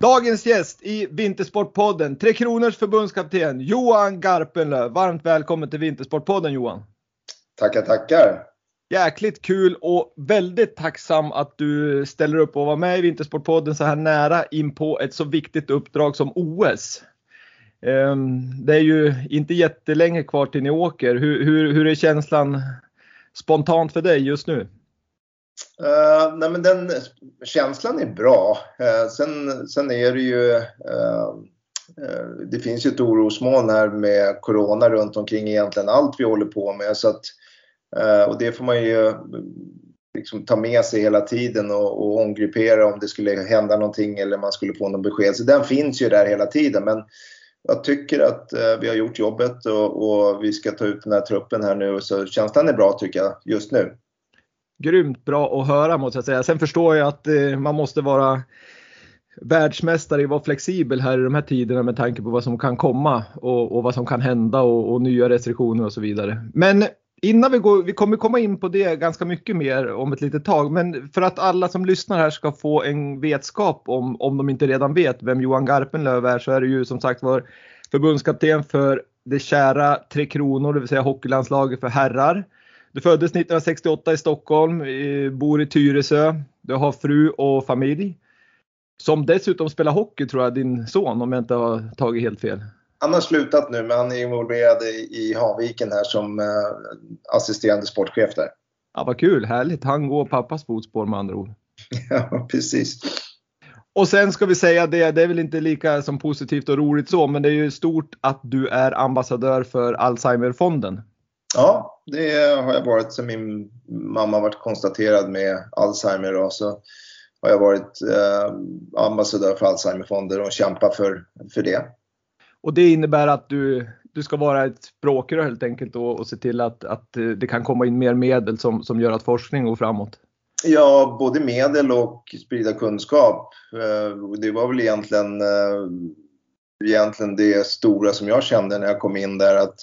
Dagens gäst i Vintersportpodden, Tre Kronors förbundskapten Johan Garpenlöv. Varmt välkommen till Vintersportpodden Johan. Tackar, tackar. Jäkligt kul och väldigt tacksam att du ställer upp och var med i Vintersportpodden så här nära in på ett så viktigt uppdrag som OS. Ehm, det är ju inte jättelänge kvar till ni åker. Hur, hur, hur är känslan spontant för dig just nu? Uh, nej men den känslan är bra. Uh, sen, sen är det ju uh, det finns ju ett orosmoln här med Corona runt omkring egentligen allt vi håller på med. Så att, och det får man ju liksom ta med sig hela tiden och, och omgruppera om det skulle hända någonting eller man skulle få någon besked. Så den finns ju där hela tiden. Men jag tycker att vi har gjort jobbet och, och vi ska ta ut den här truppen här nu. Så känslan är bra tycker jag just nu grymt bra att höra måste jag säga. Sen förstår jag att eh, man måste vara världsmästare i att vara flexibel här i de här tiderna med tanke på vad som kan komma och, och vad som kan hända och, och, nya restriktioner och så vidare. Men innan vi går, vi kommer komma in på det ganska mycket mer om ett litet tag, men för att alla som lyssnar här ska få en vetskap om, om de inte redan vet vem Johan Garpenlöv är så är det ju som sagt var förbundskapten för det kära Tre Kronor, det vill säga hockeylandslaget för herrar. Du föddes 1968 i Stockholm, bor i Tyresö. Du har fru och familj. Som dessutom spelar hockey tror jag, din son, om jag inte har tagit helt fel. Han har slutat nu, men han är involverad i Hanviken här som eh, assisterande sportchef där. Ja, vad kul, härligt. Han går pappas fotspår med andra ord. ja, precis. Och sen ska vi säga det, det är väl inte lika som positivt och roligt så, men det är ju stort att du är ambassadör för Alzheimerfonden. Ja, det har jag varit sen min mamma varit konstaterad med Alzheimer och så har jag varit eh, ambassadör för Alzheimerfonder och kämpat för, för det. Och det innebär att du, du ska vara ett språkrör helt enkelt och, och se till att, att det kan komma in mer medel som, som gör att forskning går framåt? Ja, både medel och sprida kunskap. Eh, det var väl egentligen, eh, egentligen det stora som jag kände när jag kom in där att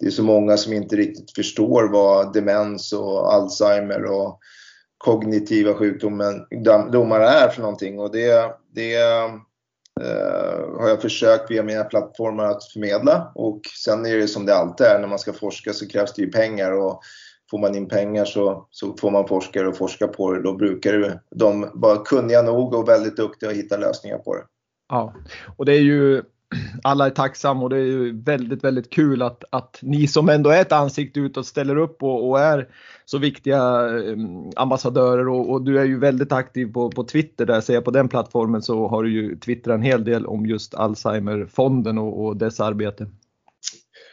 det är så många som inte riktigt förstår vad demens och Alzheimer och kognitiva sjukdomar är för någonting. Och det, det eh, har jag försökt via mina plattformar att förmedla. Och sen är det som det alltid är. När man ska forska så krävs det ju pengar. Och får man in pengar så, så får man forskare och forska på det. Då brukar de vara kunniga nog och väldigt duktiga att hitta lösningar på det. Ja, och det är ju alla är tacksamma och det är ju väldigt, väldigt kul att, att ni som ändå är ett ansikte utåt ställer upp och, och är så viktiga ehm, ambassadörer och, och, du är ju väldigt aktiv på, på Twitter där ser jag på den plattformen så har du ju twittrat en hel del om just Alzheimerfonden och, och dess arbete.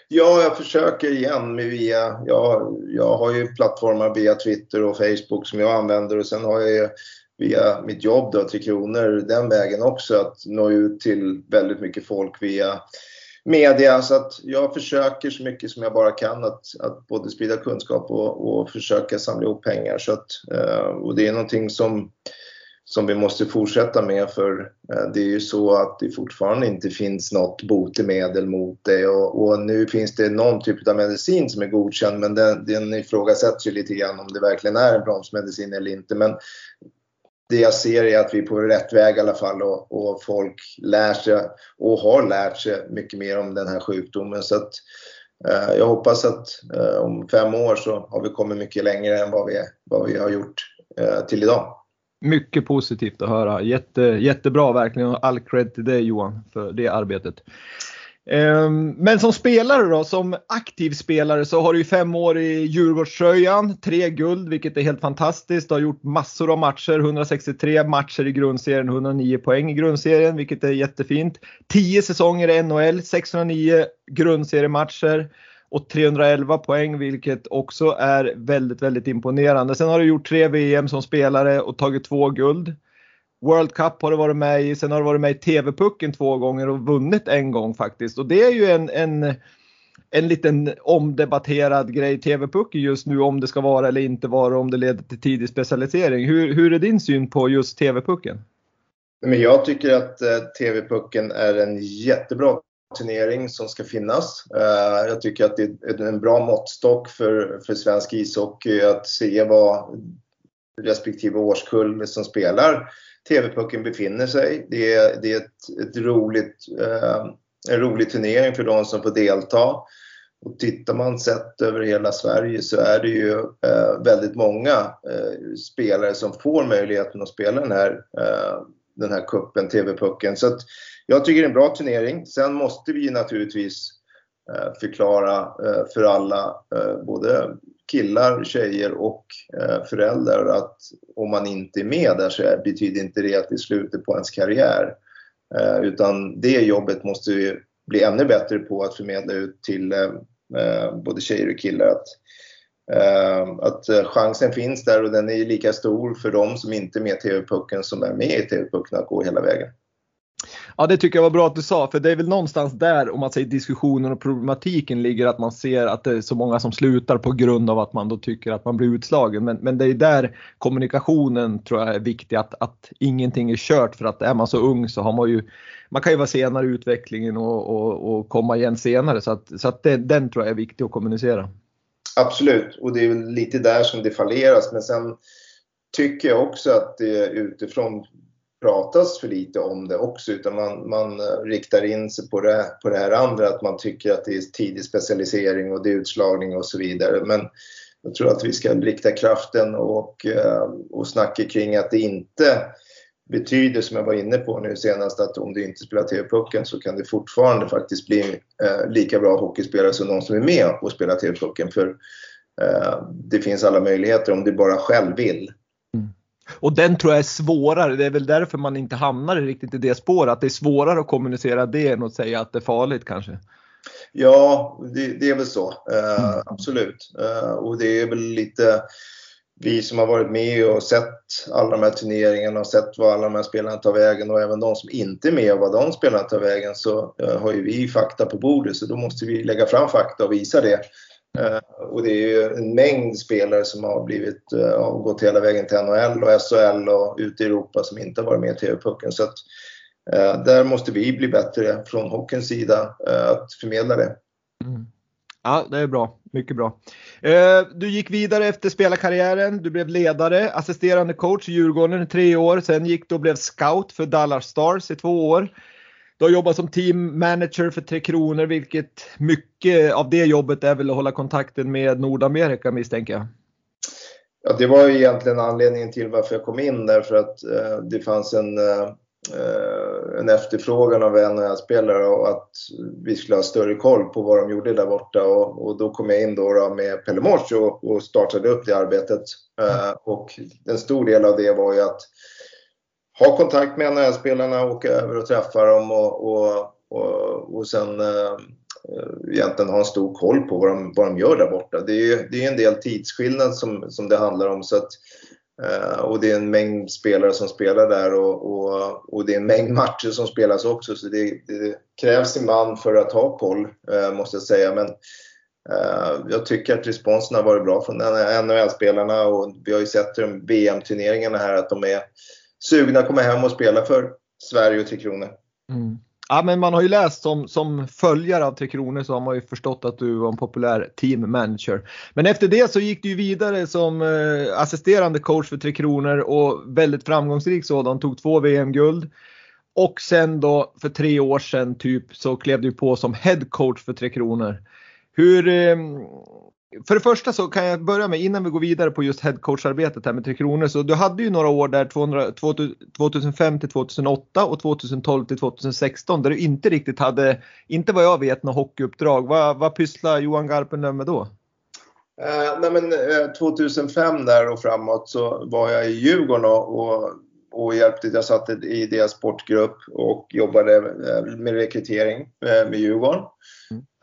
Ja, jag försöker igen med via, jag, jag har ju plattformar via Twitter och Facebook som jag använder och sen har jag ju via mitt jobb då, Tre Kronor, den vägen också att nå ut till väldigt mycket folk via media. Så att jag försöker så mycket som jag bara kan att, att både sprida kunskap och, och försöka samla ihop pengar. Så att, eh, och det är någonting som, som vi måste fortsätta med för eh, det är ju så att det fortfarande inte finns något botemedel mot det och, och, nu finns det någon typ av medicin som är godkänd men den, den ifrågasätts ju lite grann om det verkligen är en bromsmedicin eller inte. Men det jag ser är att vi är på rätt väg i alla fall och, och, folk lär sig och har lärt sig mycket mer om den här sjukdomen. Så att, eh, jag hoppas att eh, om fem år så har vi kommit mycket längre än vad vi, vad vi har gjort eh, till idag. Mycket positivt att höra. Jätte, jättebra verkligen och all cred till dig Johan för det arbetet. Ehm, men som spelare då, som aktiv spelare så har du ju fem år i Djurgårdströjan, tre guld vilket är helt fantastiskt. Du har gjort massor av matcher, 163 matcher i grundserien, 109 poäng i grundserien vilket är jättefint. 10 säsonger i NHL, 609 grundseriematcher och 311 poäng vilket också är väldigt, väldigt imponerande. Sen har du gjort tre VM som spelare och tagit två guld. World Cup har du varit med i, sen har du varit med i TV-pucken två gånger och vunnit en gång faktiskt. Och det är ju en, en, en liten omdebatterad grej TV-pucken just nu om det ska vara eller inte vara om det leder till tidig specialisering. Hur, hur är din syn på just TV-pucken? Men jag tycker att eh, TV-pucken är en jättebra turnering som ska finnas. Eh, jag tycker att det är en bra måttstock för, för svensk ishockey att se vad respektive årskull som spelar TV-pucken befinner sig. Det är, det är ett, ett roligt, eh, en rolig turnering för de som får delta. Och tittar man sett över hela Sverige så är det ju eh, väldigt många eh, spelare som får möjligheten att spela den här, eh, den här kuppen, TV-pucken. Så att jag tycker det är en bra turnering. Sen måste vi naturligtvis eh, förklara eh, för alla, eh, både killar, tjejer och eh, föräldrar att om man inte är med där så betyder inte det att det är slutet på ens karriär. Eh, utan det jobbet måste vi bli ännu bättre på att förmedla ut till eh, både tjejer och killar att att chansen finns där och den är lika stor för dem som inte är med i TV-pucken som är med i TV-pucken att gå hela vägen. Ja, det tycker jag var bra att du sa, för det är väl någonstans där, om man säger diskussionen och problematiken ligger, att man ser att det är så många som slutar på grund av att man då tycker att man blir utslagen. Men, men det är där kommunikationen tror jag är viktig, att, att ingenting är kört för att är man så ung så har man ju, man kan ju vara senare i utvecklingen och, och, och komma igen senare. Så att, så att det, den tror jag är viktig att kommunicera. Absolut, och det är väl lite där som det falleras. Men sen tycker jag också att det utifrån pratas för lite om det också utan man, man riktar in sig på det, på det här andra att man tycker att det är tidig specialisering och det är utslagning och så vidare. Men jag tror att vi ska rikta kraften och, eh, och snacka kring att det inte betyder, som jag var inne på nu senast, att om du inte spelar TV-pucken så kan du fortfarande faktiskt bli eh, lika bra hockeyspelare som de som är med och spelar TV-pucken. För eh, det finns alla möjligheter om du bara själv vill. Och den tror jag är svårare. Det är väl därför man inte hamnar riktigt i det spåret. Att det är svårare att kommunicera det än att säga att det är farligt kanske. Ja, det, det är väl så. Uh, mm. Absolut. Uh, och det är väl lite vi som har varit med och sett alla de här turneringarna och sett vad alla de här spelarna tar vägen och även de som inte är med och vad de spelarna tar vägen så uh, har ju vi fakta på bordet så då måste vi lägga fram fakta och visa det. Eh, och det är ju en mängd spelare som har blivit, uh, gått hela vägen till NHL och SHL och ute i Europa som inte har varit med i TV-pucken. Så att, uh, där måste vi bli bättre från hockeyns sida att förmedla det. Mm. Ja, det är bra. Mycket bra. Du gick vidare efter spelarkarriären. Du blev ledare, assisterande coach i Djurgården i tre år. Sen gick du och blev scout för Dallas Stars i två år. Du har jobbat som team manager för Tre Kronor vilket mycket av det jobbet är väl att hålla kontakten med Nordamerika misstänker jag. Ja, det var ju egentligen anledningen till varför jag kom in där för att eh, det fanns en, eh, en efterfrågan av NHL-spelare och att vi skulle ha större koll på vad de gjorde där borta och, och då kom jag in då, då med Pelle Mors och, och startade upp det arbetet. Eh, och en stor del av det var ju att ha kontakt med NHL-spelarna, åka över och träffa dem och, och, och, och sen eh, egentligen ha en stor koll på vad de, vad de gör där borta. Det är, det är en del tidsskillnad som, som det handlar om. Så att, eh, och det är en mängd spelare som spelar där och, och, och det är en mängd matcher som spelas också. Så det, det krävs en man för att ha koll, eh, måste jag säga. Men eh, jag tycker att responsen har varit bra från NHL-spelarna och vi har ju sett i VM-turneringarna här att de är sugna att komma hem och spela för Sverige och Tre Kronor. Mm. Ja, men man har ju läst som, som följare av Tre Kronor så har man ju förstått att du var en populär team manager. Men efter det så gick du vidare som eh, assisterande coach för Tre Kronor och väldigt framgångsrik sådan, tog två VM-guld. Och sen då för tre år sedan typ så klev du på som head coach för Tre Kronor. Hur, eh, för det första så kan jag börja med innan vi går vidare på just headcoacharbetet här med Tre Kronor. Så du hade ju några år där 200, 2005 till 2008 och 2012 till 2016 där du inte riktigt hade, inte vad jag vet, något hockeyuppdrag. Vad, vad pysslar Johan Garpenlöv med då? Eh, nej men, eh, 2005 där och framåt så var jag i Djurgården och, och, och hjälpte. Jag satt i deras sportgrupp och jobbade eh, med rekrytering eh, med Djurgården.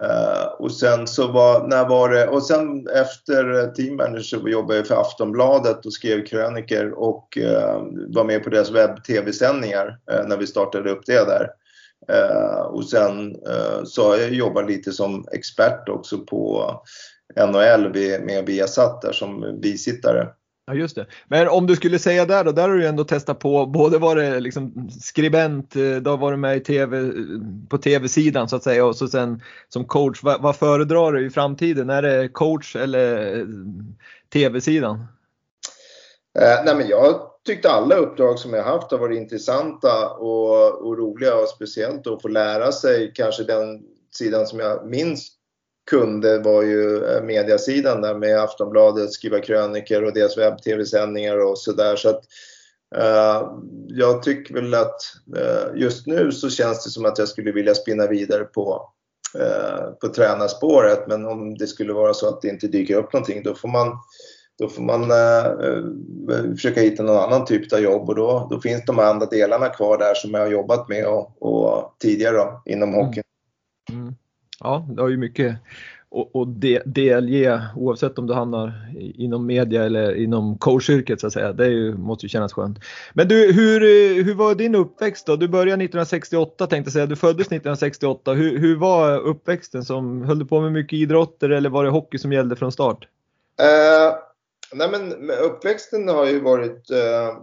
Uh, och sen så var, när var det, och sen efter team manager så jobbade jag för Aftonbladet och skrev kröniker och var med på deras webb-tv-sändningar när vi startade upp det där. och sen så har jag jobbat lite som expert också på NHL med Viasat där som bisittare. Ja just det. Men om du skulle säga där då, där har du ändå testat på både varit liksom skribent, eh, då var du med i TV, eh, på tv-sidan så att säga och så sen som coach. Vad, vad föredrar du i framtiden? Är det coach eller eh, tv-sidan? Eh, nej men jag tyckte alla uppdrag som jag haft har varit intressanta och, och roliga och speciellt att få lära sig kanske den sidan som jag minst kunde var ju eh, mediasidan där med Aftonbladet, skriva kröniker och deras webb-tv-sändningar och sådär. Så att uh, jag tycker väl att uh, just nu så känns det som att jag skulle vilja spinna vidare på, uh, på tränarspåret. Men om det skulle vara så att det inte dyker upp någonting då får man då får man eh, försöka hitta någon annan typ av jobb och då, då finns de andra delarna kvar där som jag har jobbat med och, och tidigare då, inom hockeyn. Mm. Mm ja, det har ju mycket att delge oavsett om du hamnar inom media eller inom coachyrket så att säga. Det ju, måste ju kännas skönt. Men du, hur, hur var din uppväxt då? Du började 1968 tänkte jag säga. Du föddes 1968. Hur, hur var uppväxten? Som, höll du på med mycket idrotter eller var det hockey som gällde från start? Uh, nej men uppväxten har ju varit uh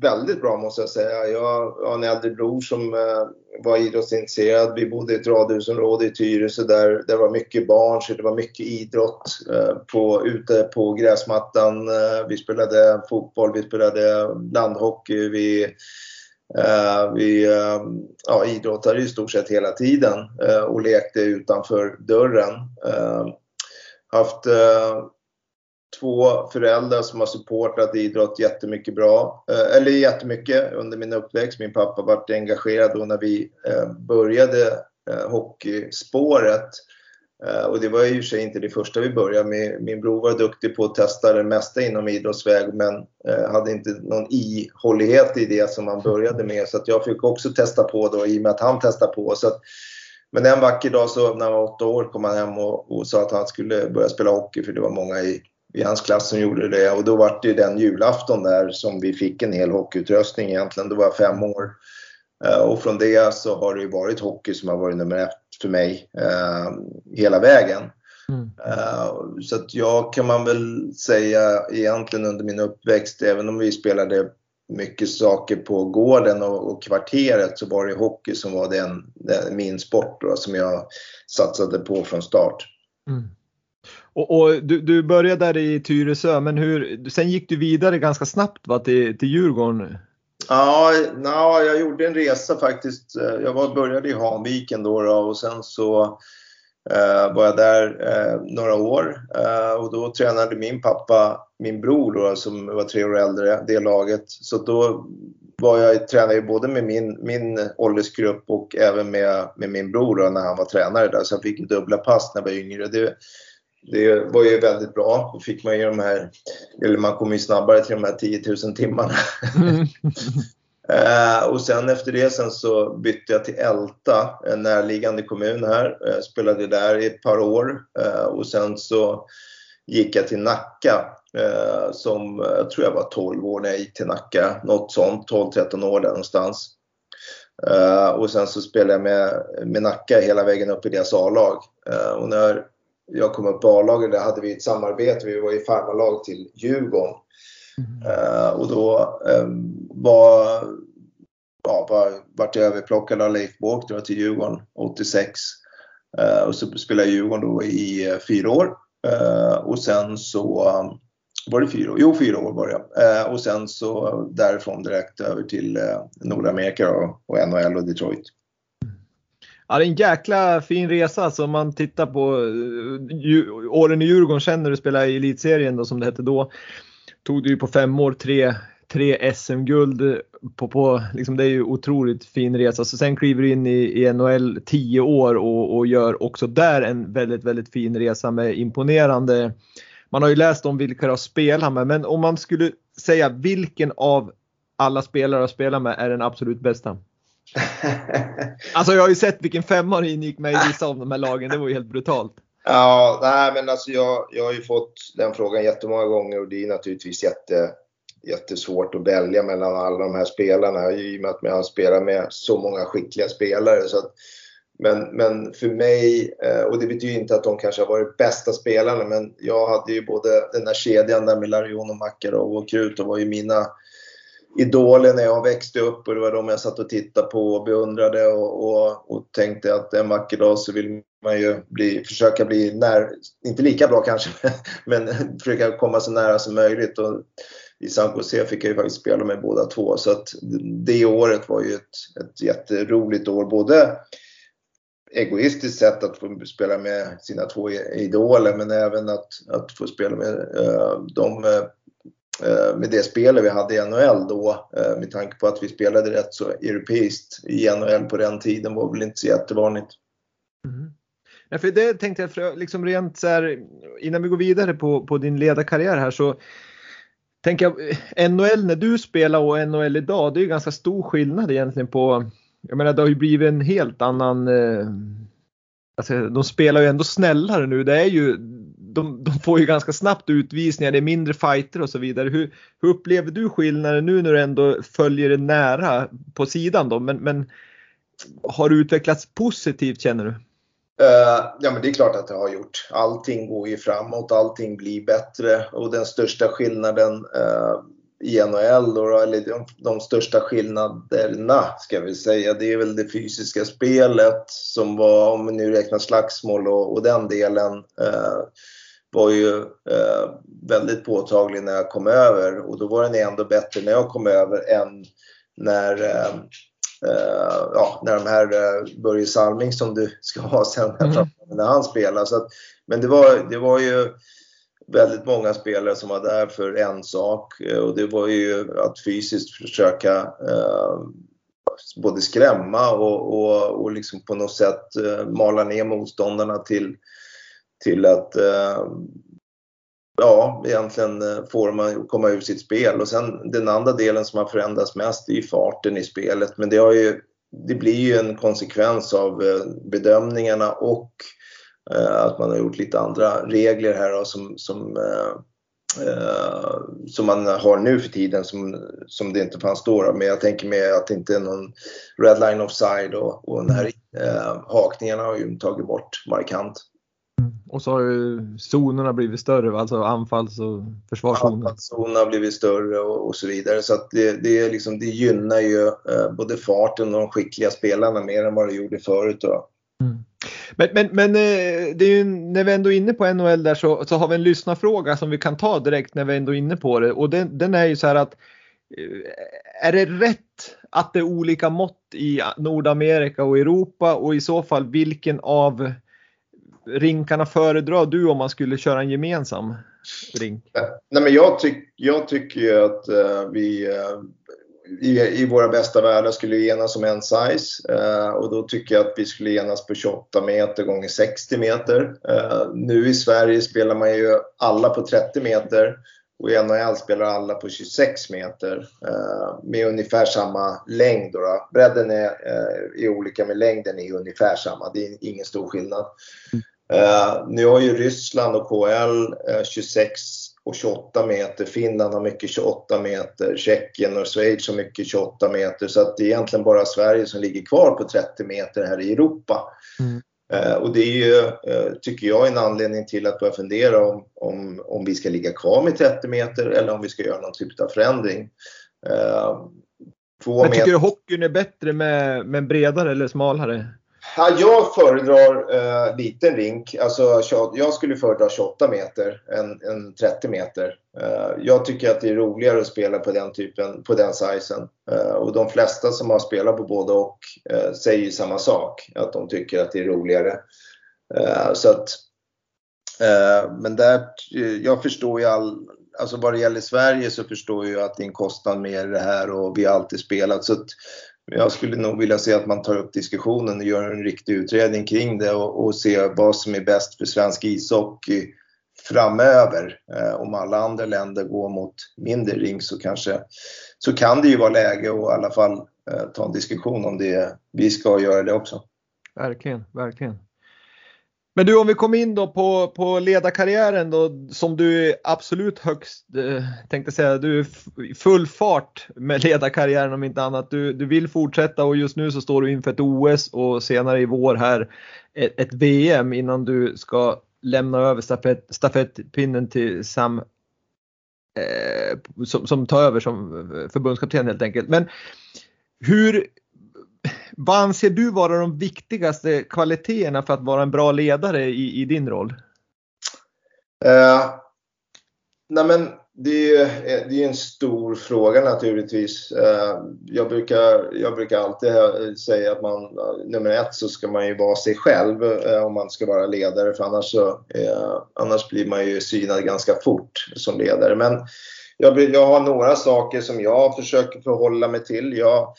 väldigt bra måste jag säga. Jag har en äldre bror som eh, var idrottsintresserad. Vi bodde i ett radhusområde i Tyresö där det var mycket barn så det var mycket idrott eh, på, ute på gräsmattan. Eh, vi spelade fotboll, vi spelade landhockey. Vi, eh, vi eh, ja, idrottade i stort sett hela tiden eh, och lekte utanför dörren. Haft två föräldrar som har supportat idrott jättemycket bra, eh, eller jättemycket under min uppväxt. Min pappa var engagerad då när vi eh, började eh, hockeyspåret. Och det var i och för sig inte det första vi började med. Min bror var duktig på att testa det mesta inom idrottsväg men hade inte någon ihållighet i det som han började med. Så att jag fick också testa på då i och med att han testade på. Så att, men en vacker dag så när han var åtta år kom han hem och, och sa att han skulle börja spela hockey för det var många i i hans klass som gjorde det och då var det den julafton där som vi fick en hel hockeyutrustning egentligen. Då var jag fem år. Eh, och från det så har det ju varit hockey som har varit nummer ett för mig eh, hela vägen. Mm. Uh, så att jag kan man väl säga egentligen under min uppväxt, även om vi spelade mycket saker på gården och, och kvarteret så var det hockey som var den, den min sport då, som jag satsade på från start. Mm. Och, och du, du, började där i Tyresö, men hur, sen gick du vidare ganska snabbt va, till, till Djurgården? Ja, na, jag gjorde en resa faktiskt. Jag var, började i Hanviken då, då och sen så eh, var jag där eh, några år eh, och då tränade min pappa min bror då, som var tre år äldre, det laget. Så då var jag tränare både med min, min åldersgrupp och även med, med min bror då, när han var tränare där. Så jag fick dubbla pass när jag var yngre. Det, det var ju väldigt bra. Då fick man ju de här, eller man kom ju snabbare till de här 10 000 timmarna. Mm. uh, och sen efter det sen så bytte jag till Älta, en närliggande kommun här. Uh, spelade där i ett par år uh, och sen så gick jag till Nacka som jag tror jag var 12 år när jag gick till Nacka. Något sånt, 12-13 år där någonstans. och sen så spelade jag med, med Nacka hela vägen upp i deras A-lag. och när jag kom upp på A-laget, där hade vi ett samarbete. Vi var i farmarlag till Djurgården. Mm. och då var, ja, var, vart jag överplockad av Leif Båk till Djurgården 86. och så spelade jag Djurgården då i fyra år. och sen så var det fyra år? Jo, fyra år var det. Eh, och sen så därifrån direkt över till eh, Nordamerika och, och NHL och Detroit. Ja, det är en jäkla fin resa. Alltså, om man tittar på uh, åren i Djurgården sen när du spelade i elitserien då, som det hette då. Tog du ju på fem år tre, tre SM-guld. På, på, liksom, det är ju otroligt fin resa. Så sen kliver du in i, i NHL tio år och, och gör också där en väldigt, väldigt fin resa med imponerande man har ju läst om vilka du har spelat med, men om man skulle säga vilken av alla spelare du har spelat med är den absolut bästa? alltså jag har ju sett vilken femma du ingick med i vissa av de här lagen, det var ju helt brutalt. Ja, nej men alltså jag, jag har ju fått den frågan jättemånga gånger och det är naturligtvis jätte, jättesvårt att välja mellan alla de här spelarna i och med att man spelar med så många skickliga spelare. Så att men, men för mig, eh, och det betyder inte att de kanske har varit bästa spelarna, men jag hade ju både den där kedjan där med Larion och Makarov och Krutov var ju mina idoler när jag växte upp och det var de jag satt och tittade på och beundrade och, och, och tänkte att en vacker dag så vill man ju bli, försöka bli när, inte lika bra kanske, men försöka komma så nära som möjligt. Och I San Jose fick jag ju faktiskt spela med båda två så att det året var ju ett, ett jätteroligt år. Både egoistiskt sätt att få spela med sina två idoler men även att, att få spela med uh, de uh, Eh, med det spelet vi hade i NHL då eh, med tanke på att vi spelade rätt så europeiskt i NHL på den tiden var väl inte så jättevanligt. Mm. Ja, för det tänkte jag, för liksom rent så här, innan vi går vidare på, på din ledarkarriär här så tänker jag eh, NHL när du spelar och NHL idag, det är ju ganska stor skillnad egentligen på jag menar det har ju blivit en helt annan eh, Alltså, de spelar ju ändå snällare nu. Det är ju, de, de, får ju ganska snabbt utvisningar, det är mindre fighter och så vidare. Hur, hur upplever du skillnaden nu när du ändå följer det nära på sidan då? Men, men har det utvecklats positivt känner du? Uh, ja men det är klart att det har gjort. Allting går ju framåt, allting blir bättre och den största skillnaden uh, i NHL då, eller de, de största skillnaderna ska vi säga, det är väl det fysiska spelet som var, om vi nu räknar slagsmål och, och den delen, eh, var ju eh, väldigt påtaglig när jag kom över och då var den ändå bättre när jag kom över än när eh, eh ja, när de här uh, Börje Salming som du ska ha sen mm. när han spelar. Så att, men det var, det var ju väldigt många spelare som var där för en sak eh, och det var ju att fysiskt försöka eh, både skrämma och, och, och liksom på något sätt eh, mala ner motståndarna till, till att eh, ja, egentligen få dem att komma ur sitt spel. Och sen den andra delen som har förändrats mest är ju farten i spelet. Men det, har ju, det blir ju en konsekvens av eh, bedömningarna och Eh, att man har gjort lite andra regler här då, som, som, som man har nu för tiden som, som det inte fanns då. Men jag tänker mig att det inte är någon red line offside och, och den här eh, hakningarna har ju tagit bort markant. Och så har ju zonerna blivit större, alltså anfalls och försvarszoner. Anfallszonerna har blivit större och, och, så vidare. Så att det, det, är liksom, det gynnar ju eh, både farten och de skickliga spelarna mer än vad det gjorde förut. Mm. Men, men, men eh, det är ju, när vi ändå är inne på NHL där så, så har vi en lyssnarfråga som vi kan ta direkt när vi ändå är inne på det och den, den är ju så här att eh, är det rätt att det är olika mått i Nordamerika och Europa och i så fall vilken av rinkarna föredrar du om man skulle köra en gemensam rink? Nej, men jag, tyck, jag tycker ju att uh, vi uh, i, i våra bästa världar skulle enas om en size eh, och då tycker jag att vi skulle enas på 28 meter gånger 60 meter. Eh, nu i Sverige spelar man ju alla på 30 meter och i NHL spelar alla på 26 meter eh, med ungefär samma längd. Då, då. Bredden är, eh, är olika men längden är ungefär samma. Det är ingen stor skillnad. Uh, nu har ju Ryssland och KL uh, 26 och 28 meter. Finland har mycket 28 meter. Tjeckien och Schweiz har mycket 28 meter. Så att det är egentligen bara Sverige som ligger kvar på 30 meter här i Europa. Mm. Och det är ju, tycker jag, en anledning till att börja fundera om, om, om vi ska ligga kvar med 30 meter eller om vi ska göra någon typ av förändring. Två Men tycker du hockeyn är bättre med, med bredare eller smalare? Ja, jag föredrar eh, liten rink. Alltså, jag skulle föredra 28 meter än, än 30 meter. Eh, jag tycker att det är roligare att spela på den typen, på den sizen. Eh, och de flesta som har spelat på både och eh, säger samma sak. Att de tycker att det är roligare. Eh, så att, eh, men där, eh, jag förstår ju all, alltså vad det gäller Sverige så förstår jag att det är en kostnad med det här och vi har alltid spelat. Så att, jag skulle nog vilja se att man tar upp diskussionen och gör en riktig utredning kring det och, och se vad som är bäst för svensk ishockey framöver. Eh, om alla andra länder går mot mindre ring så kanske så kan det ju vara läge att i alla fall eh, ta en diskussion om det. Vi ska göra det också. Verkligen, verkligen. Men du om vi kommer in då på, på ledarkarriären då som du är absolut högst, eh, tänkte säga, du är full fart med ledarkarriären om inte annat. Du, du vill fortsätta och just nu så står du inför ett OS och senare i vår här ett, ett VM innan du ska lämna över stafett, stafettpinnen till Sam eh, som, som tar över som eh, förbundskapten helt enkelt. Men hur, vad anser du vara de viktigaste kvaliteterna för att vara en bra ledare i, i din roll? Eh, nej men det är, eh, det är en stor fråga naturligtvis. Eh, jag, brukar, jag brukar alltid säga att man, nummer ett så ska man ju vara sig själv eh, om man ska vara ledare för annars, så, eh, annars blir man ju synad ganska fort som ledare. Men jag, jag har några saker som jag försöker förhålla mig till. Jag,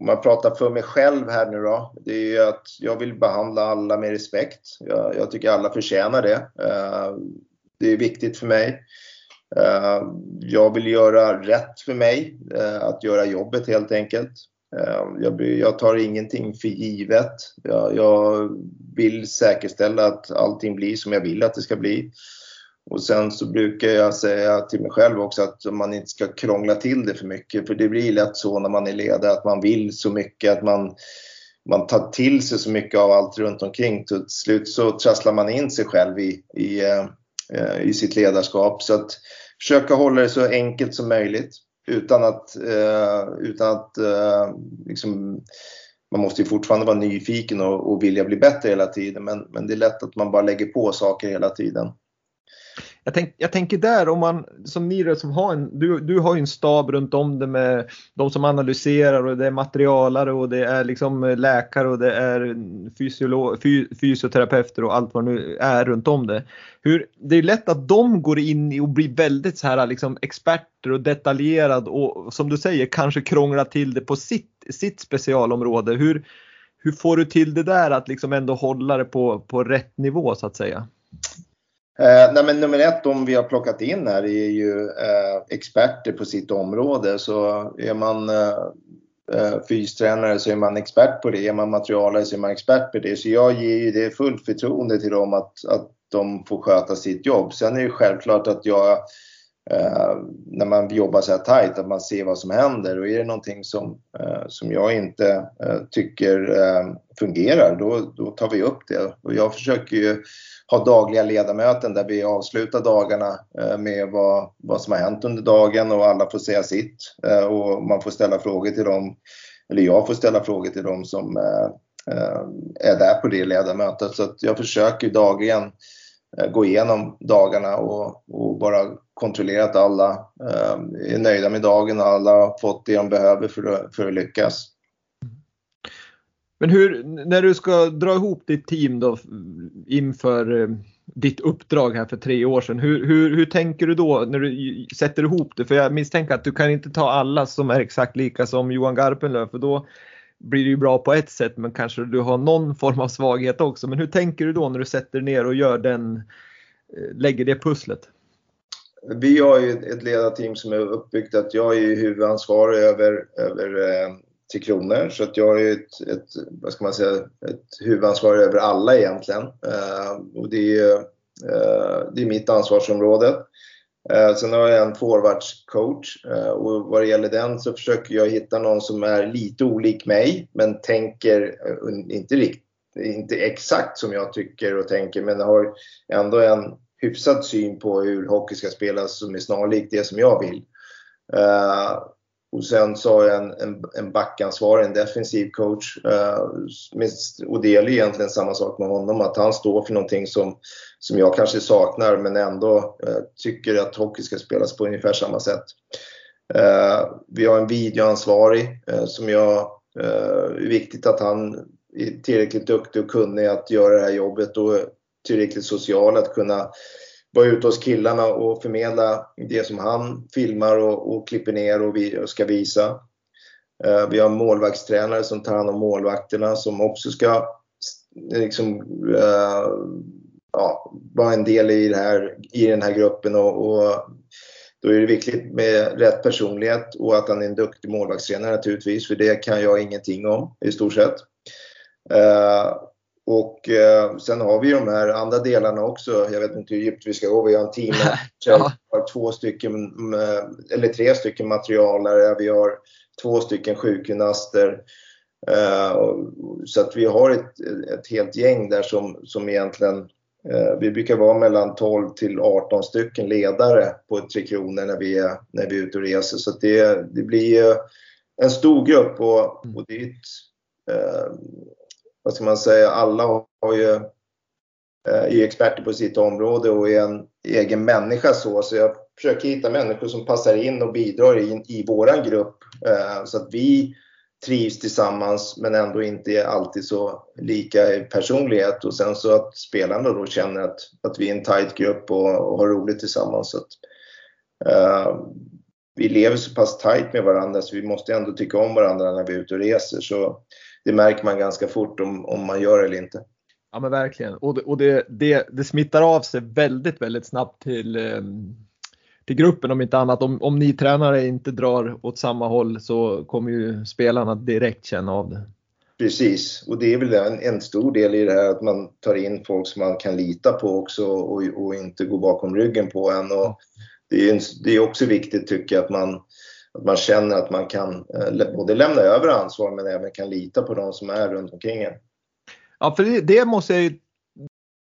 om man pratar för mig själv här nu då, det är ju att jag vill behandla alla med respekt. Jag, jag tycker alla förtjänar det. Eh, det är viktigt för mig. Eh, jag vill göra rätt för mig, eh, att göra jobbet helt enkelt. Jag, jag, tar ingenting för givet. Jag, jag vill säkerställa att allting blir som jag vill att det ska bli. Och sen så brukar jag säga till mig själv också att man inte ska krångla till det för mycket. För det blir lätt så när man är ledare att man vill så mycket, att man, man tar till sig så mycket av allt runt omkring. Till slut så trasslar man in sig själv i, i, eh, i sitt ledarskap. Så att försöka hålla det så enkelt som möjligt utan att, eh, utan att eh, liksom, man måste ju fortfarande vara nyfiken och, och vilja bli bättre hela tiden. Men, men det är lätt att man bara lägger på saker hela tiden. Jag, tänk, jag tänker där om man som ni som har en, du, du har ju en stab runt om det med de som analyserar och det är materialare och det är liksom eh, läkare och det är fysiolo, fy, fysioterapeuter och allt vad det nu är runt om det. Hur, det är lätt att de går in och blir väldigt så här liksom experter och detaljerad och som du säger kanske krånglar till det på sitt, sitt specialområde. Hur, hur får du till det där att liksom ändå hålla det på, på rätt nivå så att säga? Eh, nej men nummer ett, de vi har plockat in här är ju eh, experter på sitt område. Så är man eh, eh, fystränare så är man expert på det. Är man materialare så är man expert på det. Så jag ger ju det fullt förtroende till dem att, att de får sköta sitt jobb. Sen är det självklart att jag eh, när man jobbar så här tajt, att man ser vad som händer. Och är det någonting som, eh, som jag inte eh, tycker eh, fungerar, då, då tar vi upp det. Och jag försöker ju ha dagliga ledamöten där vi avslutar dagarna eh, med vad, vad som har hänt under dagen och alla får säga sitt. Eh, och man får ställa frågor till dem, eller jag får ställa frågor till dem som eh, är där på det ledamötet. Så att jag försöker dagligen gå igenom dagarna och, och, bara kontrollera att alla är nöjda med dagen och alla har fått det de behöver för att, för att lyckas. Men hur, när du ska dra ihop ditt team då inför eh, ditt uppdrag här för tre år sedan. Hur, hur, hur tänker du då när du sätter ihop det? För jag misstänker att du kan inte ta alla som är exakt lika som Johan Garpenlöv för då blir det ju bra på ett sätt men kanske du har någon form av svaghet också. Men hur tänker du då när du sätter ner och gör den, eh, lägger det pusslet? Vi har ju ett ledarteam som är uppbyggt att jag är huvudansvarig över, över eh, Tre kronor. Så att jag har ett, ett, vad ska man säga, ett huvudansvar över alla egentligen. Eh, och det är, eh, det är mitt ansvarsområde. Eh, sen har jag en forwardscoach eh, och vad det gäller den så försöker jag hitta någon som är lite olik mig men tänker, eh, inte rikt, inte exakt som jag tycker och tänker men har ändå en hyfsad syn på hur hockey ska spelas som är snarlik det som jag vill. Eh, och sen så har jag en, en, en backansvarig, en defensiv coach. Eh, och det gäller egentligen samma sak med honom, att han står för någonting som, som jag kanske saknar men ändå eh, tycker att hockey ska spelas på ungefär samma sätt. Eh, vi har en videoansvarig eh, som jag, eh, är viktigt att han är tillräckligt duktig och kunnig att göra det här jobbet och tillräckligt social att kunna vara ute hos killarna och förmedla det som han filmar och, och klipper ner och, vi, och ska visa. Uh, vi har målvaktstränare som tar hand om målvakterna som också ska eh, liksom, uh, ja, vara en del i, det här, i den här gruppen och, och, då är det viktigt med rätt personlighet och att han är en duktig målvaktstränare naturligtvis för det kan jag ingenting om i stort sett. Uh, och eh, sen har vi de här andra delarna också. Jag vet inte hur djupt vi ska gå. Vi har en team ja. har två stycken, eller tre stycken materialare. Vi har två stycken sjukgymnaster. Eh, så att vi har ett, ett helt gäng där som, som egentligen eh, vi brukar vara mellan 12 till 18 stycken ledare på Tre Kronor när vi är, när vi är ute och reser. Så det, det blir en stor grupp och, och det är ett, vad ska man säga, alla har ju, eh, är experter på sitt område och är en egen människa så. Så jag försöker hitta människor som passar in och bidrar in i våran grupp eh, så att vi trivs tillsammans men ändå inte är alltid så lika i personlighet och sen så att spelarna då känner att, att vi är en tight grupp och, och har roligt tillsammans. Så att, uh, vi lever så pass tight med varandra så vi måste ändå tycka om varandra när vi är ute och reser. Så det märker man ganska fort om, om man gör det eller inte. Ja men verkligen och, det, och det, det, det smittar av sig väldigt, väldigt snabbt till, ehm, till gruppen om inte annat. Om, om ni tränare inte drar åt samma håll så kommer ju spelarna direkt känna av det. Precis, och det är väl en, en stor del i det här att man tar in folk som man kan lita på också och, och inte gå bakom ryggen på en. Och det, är, det är också viktigt tycker jag att man att man känner att man kan eh, både lämna över ansvar men även kan lita på de som är runt omkring en. Ja, för det, det måste jag ju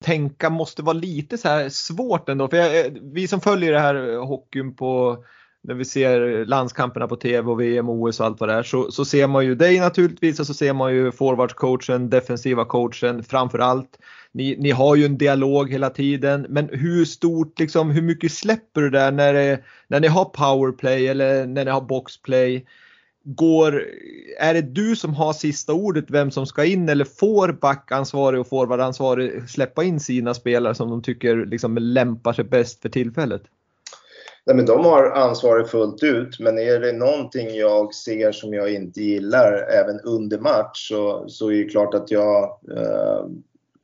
tänka måste vara lite så här svårt ändå. För jag, eh, vi som följer det här eh, hockeyn på när vi ser landskamperna på TV och VM, och OS och allt vad det är så, så ser man ju dig naturligtvis och så ser man ju forwardscoachen, defensiva coachen framför allt. Ni, ni har ju en dialog hela tiden men hur stort, liksom, hur mycket släpper du där när, det, när ni har powerplay eller när ni har boxplay? Går, är det du som har sista ordet vem som ska in eller får backansvarig och forwardansvarig släppa in sina spelare som de tycker liksom lämpar sig bäst för tillfället? Nej, men de har ansvaret fullt ut, men är det någonting jag ser som jag inte gillar även under match så, så är det klart att jag eh,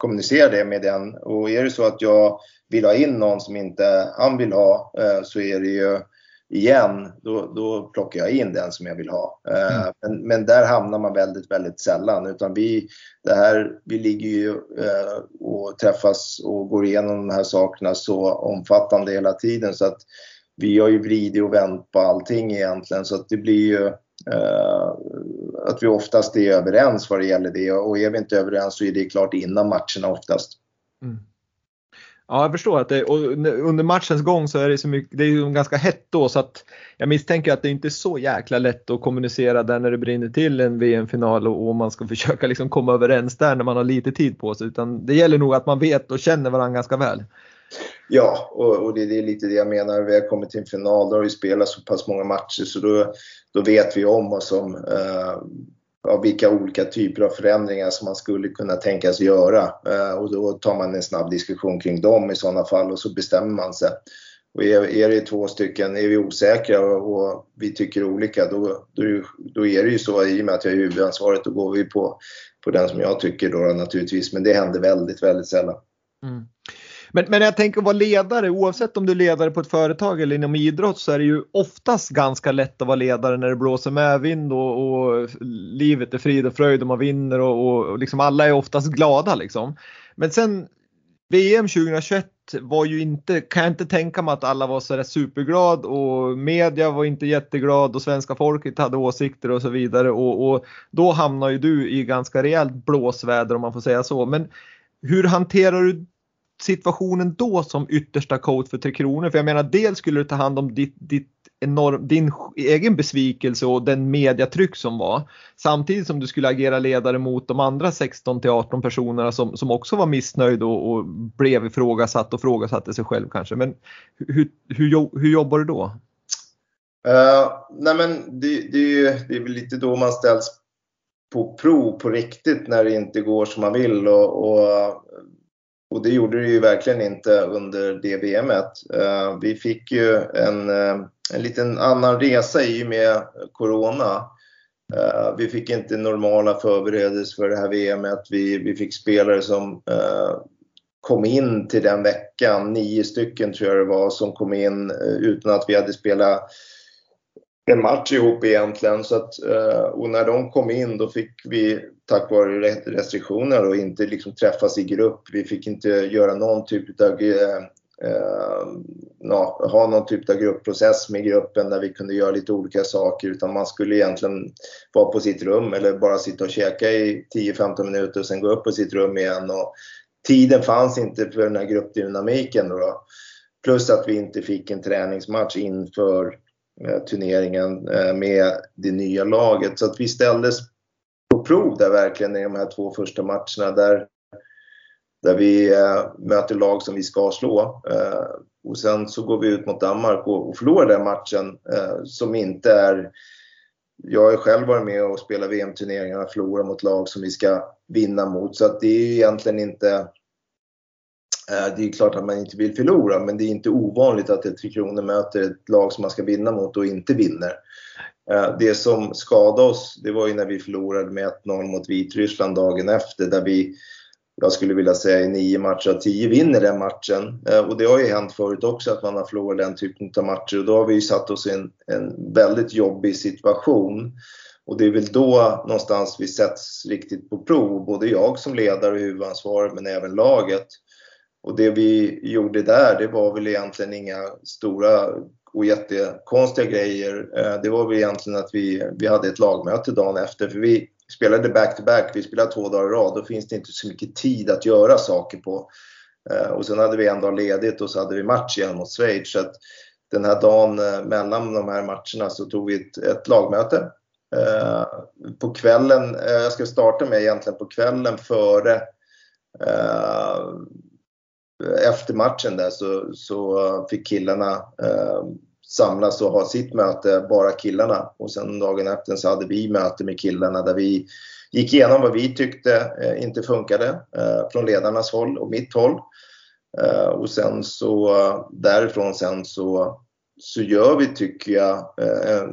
kommunicerar det med den. Och är det så att jag vill ha in någon som inte han vill ha eh, så är det ju igen, då, då plockar jag in den som jag vill ha. Eh, mm. Men, men, där hamnar man väldigt, väldigt sällan. Utan vi, det här, vi ligger ju eh, och träffas och går igenom de här sakerna så omfattande hela tiden så att vi har ju vridit och vänt på allting egentligen så att det blir ju Eh, att vi oftast är överens vad det gäller det och är vi inte överens så är det klart innan matcherna oftast. Mm. Ja, jag förstår att det, och under matchens gång så är det så mycket, det är ju ganska hett då så att jag misstänker att det inte är så jäkla lätt att kommunicera där när det brinner till en VM-final och, och man ska försöka liksom komma överens där när man har lite tid på sig utan det gäller nog att man vet och känner varandra ganska väl. Ja, och, och det, det, är lite det jag menar. Vi har kommit till en final, då har vi spelat så pass många matcher så då, då vet vi om vad som, eh, ja, vilka olika typer av förändringar som man skulle kunna tänkas göra. Eh, och då tar man en snabb diskussion kring dem i sådana fall och så bestämmer man sig. Och är, är det två stycken, är vi osäkra och, och vi tycker olika då, då, då, är det ju så i och med att jag är huvudansvaret då går vi på, på den som jag tycker då naturligtvis. Men det händer väldigt, väldigt sällan. Mm. Men, men jag tänker att vara ledare, oavsett om du är ledare på ett företag eller inom idrott så är det ju oftast ganska lätt att vara ledare när det blåser medvind och, och livet är frid och fröjd och man vinner och, och, och liksom alla är oftast glada liksom. Men sen VM 2021 var ju inte, kan jag inte tänka mig att alla var så där superglad och media var inte jätteglad och svenska folket hade åsikter och så vidare och, och då hamnar ju du i ganska rejält blåsväder om man får säga så. Men hur hanterar du situationen då som yttersta coach för Tre Kronor? För jag menar dels skulle du ta hand om ditt, ditt enorm, din egen besvikelse och den mediatryck som var. Samtidigt som du skulle agera ledare mot de andra 16 till 18 personerna som, som också var missnöjd och, och blev ifrågasatt och frågasatte sig själv kanske. Men hur, hur, hur jobbar du då? Uh, nej men det, det, det är väl lite då man ställs på prov på riktigt när det inte går som man vill och, och och det gjorde det ju verkligen inte under det VMet. Eh, vi fick ju en, eh, en liten annan resa i och med Corona. Eh, vi fick inte normala förberedelser för det här VMet. Vi, vi fick spelare som kom in till den veckan, nio stycken tror jag det var, som kom in utan att vi hade spelat en match ihop egentligen. Så att, och när de kom in då fick vi tack vare restriktioner och inte liksom träffas i grupp. Vi fick inte göra någon typ av eh, eh na, ha någon typ av gruppprocess med gruppen där vi kunde göra lite olika saker utan man skulle egentligen vara på sitt rum eller bara sitta och käka i 10-15 minuter och sen gå upp på sitt rum igen. Och tiden fanns inte för den här gruppdynamiken. Då. Plus att vi inte fick en träningsmatch inför eh, turneringen eh, med det nya laget. Så att vi ställdes på prov där verkligen i de här två första matcherna där, där vi eh, möter lag som vi ska slå. Eh, och sen så går vi ut mot Danmark och, och förlorar den matchen eh, som inte är jag har själv varit med och spelat VM-turneringar och förlorat mot lag som vi ska vinna mot. Så att det är ju egentligen inte eh, det är klart att man inte vill förlora men det är inte ovanligt att ett Tre Kronor möter ett lag som man ska vinna mot och inte vinner. Eh, det som skadade oss, det var ju när vi förlorade med 1-0 mot Vitryssland dagen efter där vi, jag skulle vilja säga i nio matcher av tio vinner den matchen. Eh, och det har ju hänt förut också att man har förlorat den typen av matcher och då har vi ju satt oss i en, en väldigt jobbig situation. Och det är väl då någonstans vi sätts riktigt på prov, både jag som ledare och huvudansvarig men även laget. Och det vi gjorde där, det var väl egentligen inga stora och jättekonstiga grejer. Eh, det var väl egentligen att vi, vi hade ett lagmöte dagen efter. För vi spelade back-to-back, -back. vi spelade två dagar i rad. Då finns det inte så mycket tid att göra saker på. Eh, och sen hade vi en dag ledigt och så hade vi match igen mot Schweiz. Så att den här dagen eh, mellan de här matcherna så tog vi ett, ett lagmöte. På kvällen, jag ska starta med egentligen på kvällen före efter matchen där så, så eh, fick killarna eh, samlas och ha sitt möte, bara killarna. Och sen dagen efter så hade vi möte med killarna där vi gick igenom vad vi tyckte eh, inte funkade eh, från ledarnas håll och mitt håll. Eh, och sen så eh, därifrån sen så, så gör vi, tycker jag, eh,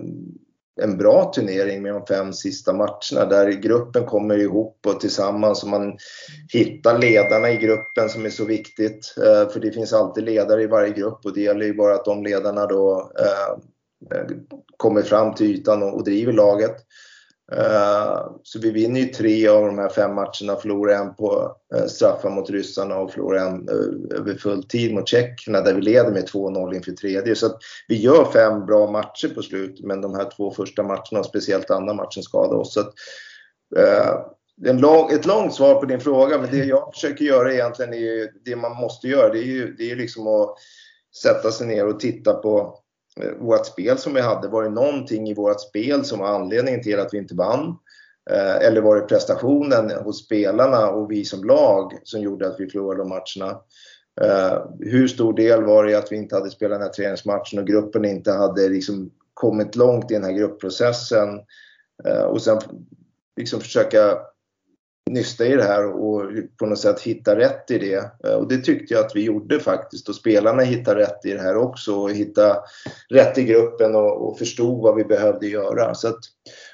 en bra turnering med de fem sista matcherna där gruppen kommer ihop och tillsammans och man hittar ledarna i gruppen som är så viktigt. Eh, för det finns alltid ledare i varje grupp och det gäller ju bara att de ledarna då eh, eh, kommer fram till ytan och driver laget. Eh, så vi vinner ju tre av de här fem matcherna, förlorar en på eh, straffar mot ryssarna och förlorar en eh, över full tid mot tjeckerna där vi leder med 2-0 inför tredje. Så att vi gör fem bra matcher på slutet men de här två första matcherna och speciellt andra matchen skadar oss. Så att, en lång, ett långt svar på din fråga men det jag försöker göra egentligen är ju, det man måste göra det är ju, det är liksom att sätta sig ner och titta på Eh, vårt spel som vi hade. Var det någonting i vårt spel som var anledningen till att vi inte vann? Eh, eller var det prestationen hos spelarna och vi som lag som gjorde att vi förlorade de matcherna? Eh, hur stor del var det att vi inte hade spelat den här träningsmatchen och gruppen inte hade liksom kommit långt i den här gruppprocessen? Eh, och sen liksom försöka nysta i det här och på något sätt hitta rätt i det. Eh, och det tyckte jag att vi gjorde faktiskt och spelarna hittade rätt i det här också och hitta rätt i gruppen och, och förstod vad vi behövde göra. Så att,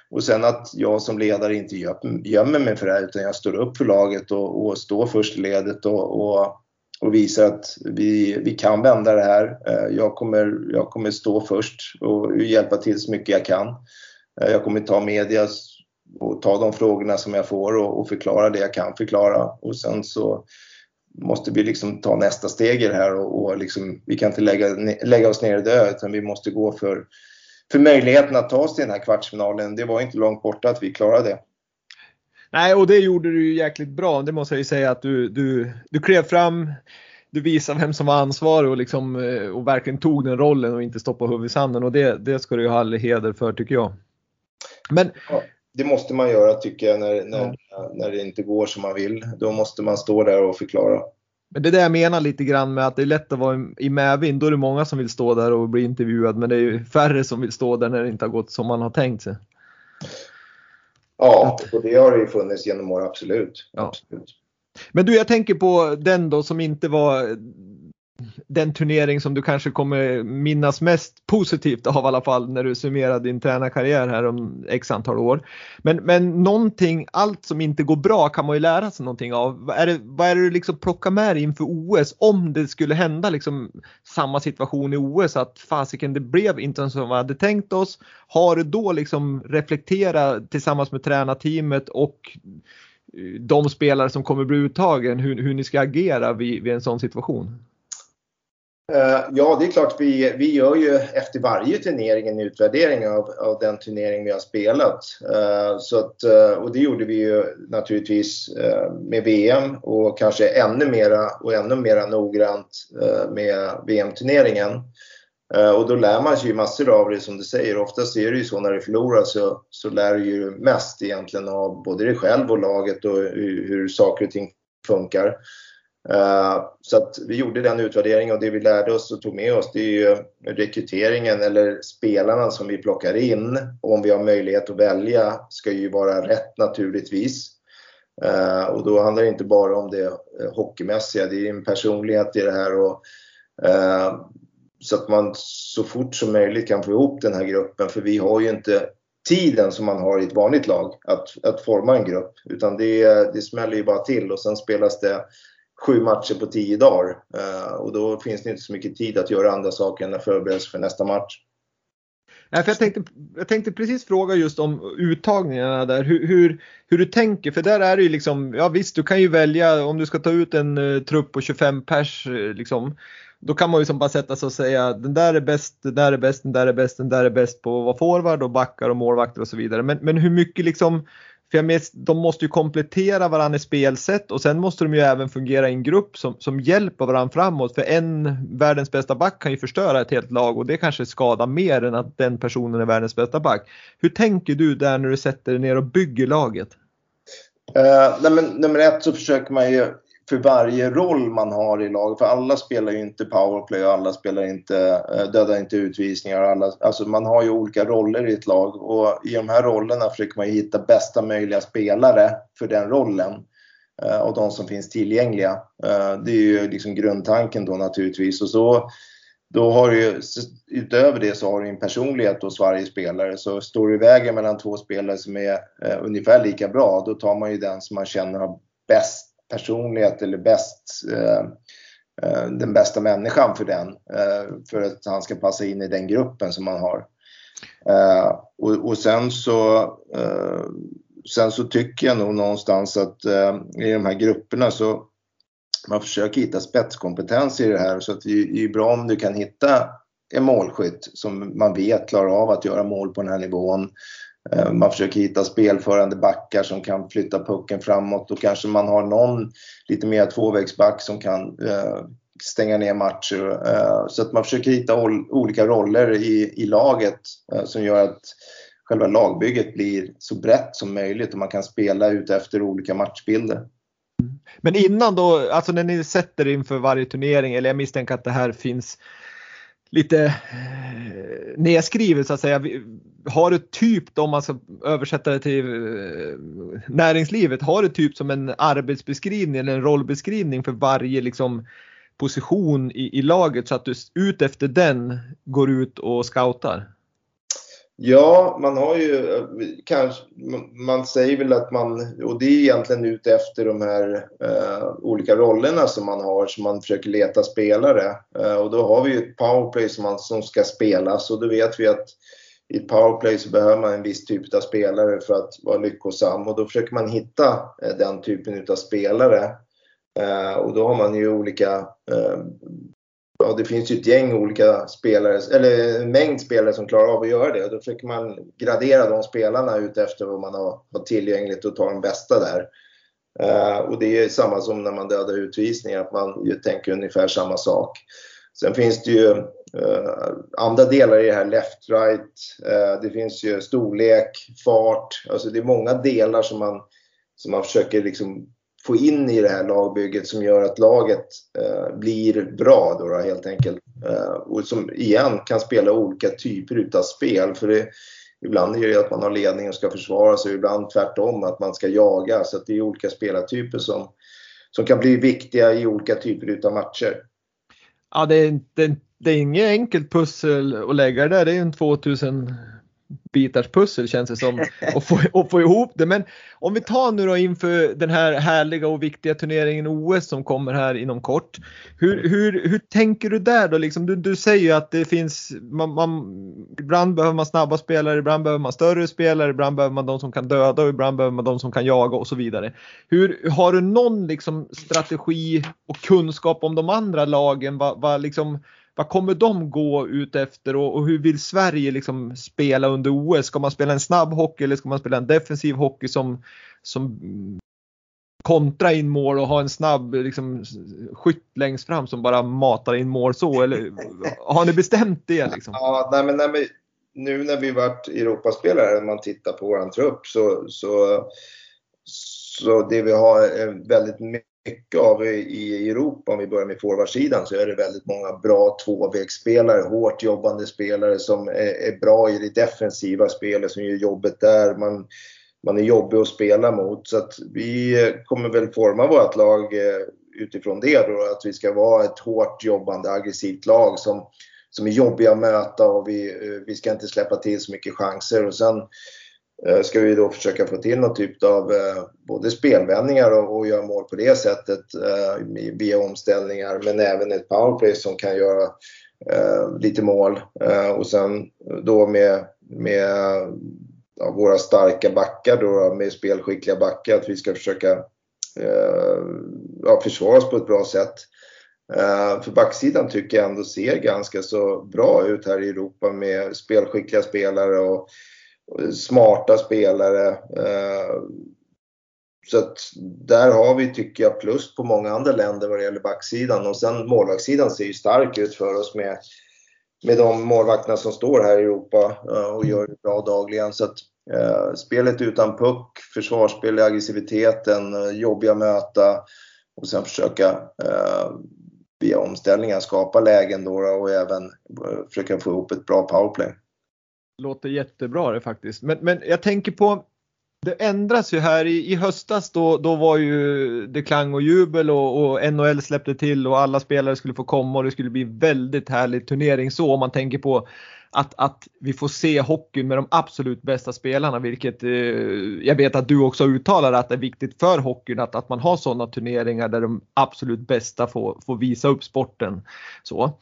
och sen att jag som ledare inte gömmer mig för det här utan jag står upp för laget och, och står först i ledet och, och, och visar att vi, vi kan vända det här. Eh, jag kommer, jag kommer stå först och hjälpa till så mycket jag kan. Eh, jag kommer ta medias och ta de frågorna som jag får och, och, förklara det jag kan förklara. Och sen så måste vi liksom ta nästa steg i det här och, och liksom, vi kan inte lägga, lägga oss ner och dö utan vi måste gå för, för möjligheten att ta oss till den här kvartsfinalen. Det var inte långt borta att vi klarade det. Nej, och det gjorde du ju jäkligt bra. Det måste jag ju säga att du, du, du klev fram, du visade vem som var ansvarig och, liksom, eh, och verkligen tog den rollen och inte stoppade huvudet i sanden. Och det, det ska du ju ha all heder för tycker jag. Men, ja, det måste man göra tycker jag när, när, ja. när det inte går som man vill. Då måste man stå där och förklara. Men det är det jag menar lite grann med att det är lätt att vara i medvind. Då är det många som vill stå där och bli intervjuad men det är ju färre som vill stå där när det inte har gått som man har tänkt sig. Ja, och det har det ju funnits genom år, absolut. Ja. absolut. Men du, jag tänker på den då som inte var den turnering som du kanske kommer minnas mest positivt av i alla fall när du summerar din tränarkarriär här om x antal år. Men, men någonting, allt som inte går bra kan man ju lära sig någonting av. Är det, vad är det du liksom plockar med dig inför OS om det skulle hända liksom samma situation i OS att fasiken det blev inte som vi hade tänkt oss. Har du då liksom reflekterat tillsammans med tränarteamet och eh, de spelare som kommer bli uttagen hur, hur ni ska agera vid, vid en sån situation? Eh, ja, det är klart vi, vi gör ju efter varje turnering en utvärdering av, av den turnering vi har spelat. Eh, så att, eh, och det gjorde vi ju naturligtvis med VM och kanske ännu mera och ännu mera noggrant med VM-turneringen. Och då lär man sig ju massor av det som du säger. Oftast är det ju så när du förlorar så, så lär du ju mest egentligen av både dig själv och laget och hur, hur saker och ting funkar. Eh, så att vi gjorde den utvärderingen och det vi lärde oss och tog med oss det är ju rekryteringen eller spelarna som vi plockar in. Om vi har möjlighet att välja ska ju vara rätt naturligtvis. Eh, och då handlar det inte bara om det hockeymässiga, det är en personlighet i det här. Och, eh, så att man så fort som möjligt kan få ihop den här gruppen för vi har ju inte tiden som man har i ett vanligt lag att, att forma en grupp utan det, det smäller ju bara till och sen spelas det sju matcher på tio dagar. Eh, och då finns det inte så mycket tid att göra andra saker än att förbereda sig för nästa match. Ja, för jag, tänkte, jag tänkte precis fråga just om uttagningarna där, hur, hur, hur, du tänker. För där är det ju liksom, ja visst du kan ju välja om du ska ta ut en uh, trupp på 25 pers eh, liksom. Då kan man ju som bara sätta sig och säga den där är bäst, den där är bäst, den där är bäst, den där är bäst på att vara forward och backar och målvakter och så vidare. Men, men hur mycket liksom för jag mes, de måste ju komplettera varandra i spelsätt och sen måste de ju även fungera i en grupp som, som hjälper varandra framåt. För en världens bästa back kan ju förstöra ett helt lag och det kanske skadar mer än att den personen är världens bästa back. Hur tänker du där när du sätter dig ner och bygger laget? Uh, nej men, nummer ett så försöker man ju för varje roll man har i laget. För alla spelar ju inte powerplay och alla spelar inte, eh, dödar inte utvisningar. Alla, alltså man har ju olika roller i ett lag och i de här rollerna försöker man ju hitta bästa möjliga spelare för den rollen. Eh, och de som finns tillgängliga. Eh, det är ju liksom grundtanken då naturligtvis. Och så, då har du ju, utöver det så har du en personlighet hos varje spelare. Så står du i vägen mellan två spelare som är ungefär lika bra, då tar man ju den som man känner har bäst personlighet eller bäst, eh, eh, den bästa människan för den. Eh, för att han ska passa in i den gruppen som man har. Eh, och, och, sen så eh, Sen så tycker jag nog någonstans att i de här grupperna så man försöker hitta spetskompetens i det här så att det är bra om du kan hitta en målskytt som man vet klarar av att göra mål på den här nivån. Eh, man försöker hitta spelförande backar som kan flytta pucken framåt och kanske man har någon lite mer tvåvägsback som kan eh, stänga ner matcher. Eh, så att man försöker hitta olika roller i, i laget som gör att själva lagbygget blir så brett som möjligt och man kan spela ut efter olika matchbilder. Men innan då, alltså när ni sätter inför varje turnering, eller jag misstänker att det här finns lite eh, nedskrivet så att säga. Har du typ, om man ska översätta det till eh, näringslivet, har du typ som en arbetsbeskrivning eller en rollbeskrivning för varje liksom position i, i laget så att du ut efter den går ut och scoutar? Ja, man har ju eh, kanske, man säger väl att man, och det är egentligen ute efter de här eh, olika rollerna som man har, som man försöker leta spelare. Eh, och då har vi ju ett powerplay som, man, som ska spelas och då vet vi att i ett powerplay så behöver man en viss typ av spelare för att vara lyckosam och då försöker man hitta eh, den typen av spelare. Eh, och då har man ju olika eh, Ja, det finns ju ett gäng olika spelare, eller en mängd spelare som klarar av att göra det. Då försöker man gradera de spelarna utefter vad man har, har tillgängligt och ta de bästa där. Uh, och det är samma som när man dödar utvisningar, att man ju tänker ungefär samma sak. Sen finns det ju uh, andra delar i det här, left-right, uh, eh, det finns ju storlek, fart, alltså det är många delar som man, som man försöker liksom få in i det här lagbygget som gör att laget eh, blir bra då, då helt enkelt. Eh, och som igen kan spela olika typer utav spel. För det, Ibland är det att man har ledning och ska försvara sig, ibland tvärtom att man ska jaga. Så det är olika spelartyper som, som kan bli viktiga i olika typer av matcher. Ja, det är, det, det är inget enkelt pussel att lägga det där. Det är en 2000 bitars pussel känns det som att få, att få ihop det. Men om vi tar nu då inför den här härliga och viktiga turneringen OS som kommer här inom kort. Hur, hur, hur tänker du där då? Liksom, du, du säger ju att det finns, man, man, ibland behöver man snabba spelare, ibland behöver man större spelare, ibland behöver man de som kan döda och ibland behöver man de som kan jaga och så vidare. Hur, har du någon liksom, strategi och kunskap om de andra lagen? Va, va, liksom, vad kommer de gå ut efter och, och, hur vill Sverige liksom spela under OS? Ska man spela en snabb hockey eller ska man spela en defensiv hockey som, som kontra in mål och ha en snabb liksom, skytt längst fram som bara matar in mål så? Eller har ni bestämt det? Liksom? Ja, nej, men, nej, men nu när vi varit Europaspelare, när man tittar på våran trupp så, så, så det vi har är väldigt mycket av i Europa, om vi börjar med forwardsidan, så är det väldigt många bra tvåvägsspelare, hårt jobbande spelare som är, är, bra i det defensiva spelet, som gör jobbet där. Man, man är jobbig att spela mot. Så att vi kommer väl forma vårt lag eh, utifrån det då, att vi ska vara ett hårt jobbande, aggressivt lag som, som är jobbiga att möta och vi, eh, vi ska inte släppa till så mycket chanser. Och sen Eh, Eh, ska vi då försöka få till någon typ av eh, både spelvändningar och, och göra mål på det sättet eh, via omställningar men även ett powerplay som kan göra lite mål och sen då med, med ja, våra starka backar då med spelskickliga backar att vi ska försöka ja, försvara oss på ett bra sätt. för backsidan tycker jag ändå ser ganska så bra ut här i Europa med spelskickliga spelare och smarta spelare. Eh, så att där har vi, tycker jag, plus på många andra länder vad det gäller backsidan. Och sen målvaktssidan ser ju stark ut för oss med, med de målvakterna som står här i Europa eh, och gör det bra dagligen. Så att, eh, spelet utan puck, försvarsspel, aggressiviteten, eh, jobbiga möta och sen försöka eh, via omställningar skapa lägen då och även försöka få ihop ett bra powerplay låter jättebra det faktiskt. Men, men jag tänker på det ändras ju här i, i höstas då, då var ju det klang och jubel och, och NHL släppte till och alla spelare skulle få komma och det skulle bli väldigt härlig turnering så om man tänker på att, att vi får se hockey med de absolut bästa spelarna vilket eh, jag vet att du också uttalar att det är viktigt för hockeyn att, att man har sådana turneringar där de absolut bästa får, får visa upp sporten. Så.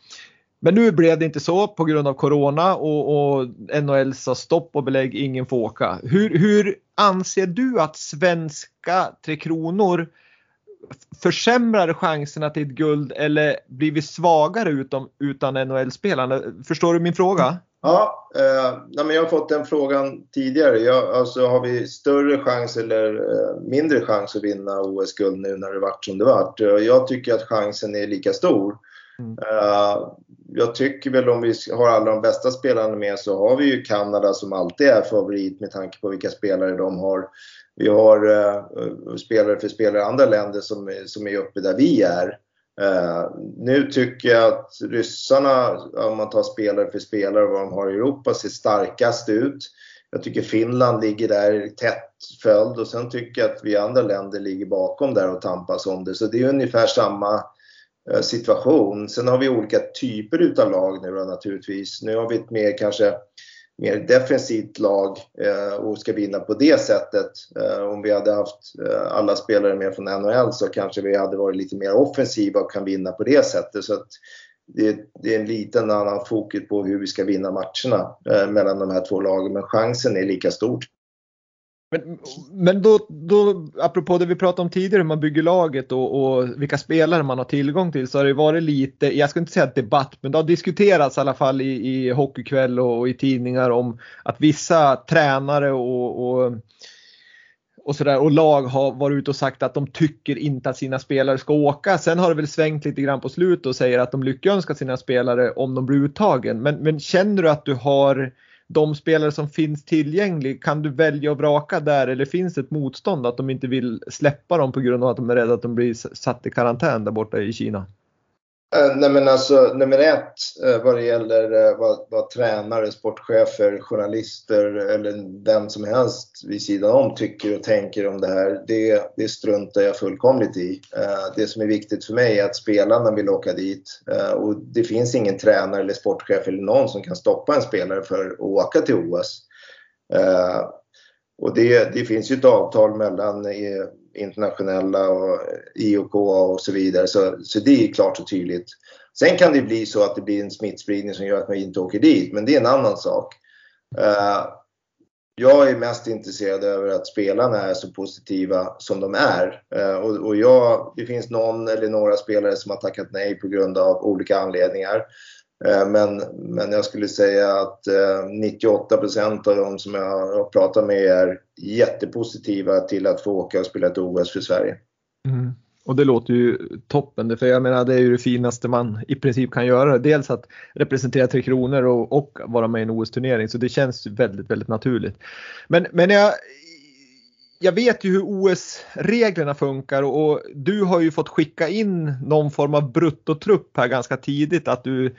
Men nu blev det inte så på grund av Corona och, och NHL sa stopp och belägg, ingen får åka. Hur, hur anser du att svenska Tre Kronor försämrar chanserna till ett guld eller blir vi svagare utan, utan NHL-spelarna? Förstår du min fråga? Ja, eh, nej, men jag har fått den frågan tidigare. Jag, alltså, har vi större chans eller eh, mindre chans att vinna OS-guld nu när det varit som det varit? Jag tycker att chansen är lika stor. Mm. Eh, jag tycker väl om vi har alla de bästa spelarna med så har vi ju Kanada som alltid är favorit med tanke på vilka spelare de har. Vi har uh, spelare för spelare i andra länder som, som är uppe där vi är. Uh, nu tycker jag att ryssarna, om man tar spelare för spelare, vad de har i Europa, ser starkast ut. Jag tycker Finland ligger där tätt följd och sen tycker jag att vi andra länder ligger bakom där och tampas om det. Så det är ungefär samma Eh, situation. Sen har vi olika typer utav lag nu då, naturligtvis. Nu har vi ett mer kanske mer defensivt lag eh, och ska vinna på det sättet. Eh, om vi hade haft eh, alla spelare med från NHL så kanske vi hade varit lite mer offensiva och kan vinna på det sättet. Så det, det, är en liten annan fokus på hur vi ska vinna matcherna eh, mellan de här två lagen men chansen är lika stor men, men då, då, apropå det vi pratade om tidigare, hur man bygger laget och, och, vilka spelare man har tillgång till, så har det varit lite, jag ska inte säga debatt, men det har diskuterats i alla fall i, i Hockeykväll och, och i tidningar om att vissa tränare och, och och, sådär, och lag har varit ute och sagt att de tycker inte att sina spelare ska åka. Sen har det väl svängt lite grann på slutet och säger att de lyckönskar sina spelare om de blir uttagen. Men, men känner du att du har de spelare som finns tillgänglig, kan du välja och vraka där eller finns det ett motstånd att de inte vill släppa dem på grund av att de är rädda att de blir satt i karantän där borta i Kina? Eh, nej men alltså nummer ett eh, vad det gäller eh, vad, vad tränare, sportchefer, journalister eller vem som helst vid sidan om tycker och tänker om det här. Det, det struntar jag fullkomligt i. Det som är viktigt för mig är att spelarna vill åka dit och det finns ingen tränare eller sportchef eller någon som kan stoppa en spelare för att åka till OS. Och det, det finns ju ett avtal mellan internationella och eh, IOK och så vidare. Så, så det är klart och tydligt. Sen kan det bli så att det blir en smittspridning som gör att man inte åker dit, men det är en annan sak. Uh, jag är mest intresserad över att spelarna är så positiva som de är. Uh, och, och jag, det finns någon eller några spelare som har tackat nej på grund av olika anledningar. Eh, men, men jag skulle säga att 98 eh, av de som jag har pratat med är jättepositiva till att få åka och spela ett OS för Sverige. Mm. Och det låter ju toppen, för jag menar det är ju det finaste man i princip kan göra. Dels att representera Tre Kronor och, och vara med i en OS-turnering, så det känns väldigt, väldigt naturligt. Men, men jag, jag vet ju hur OS-reglerna funkar och, och, du har ju fått skicka in någon form av bruttotrupp här ganska tidigt, att du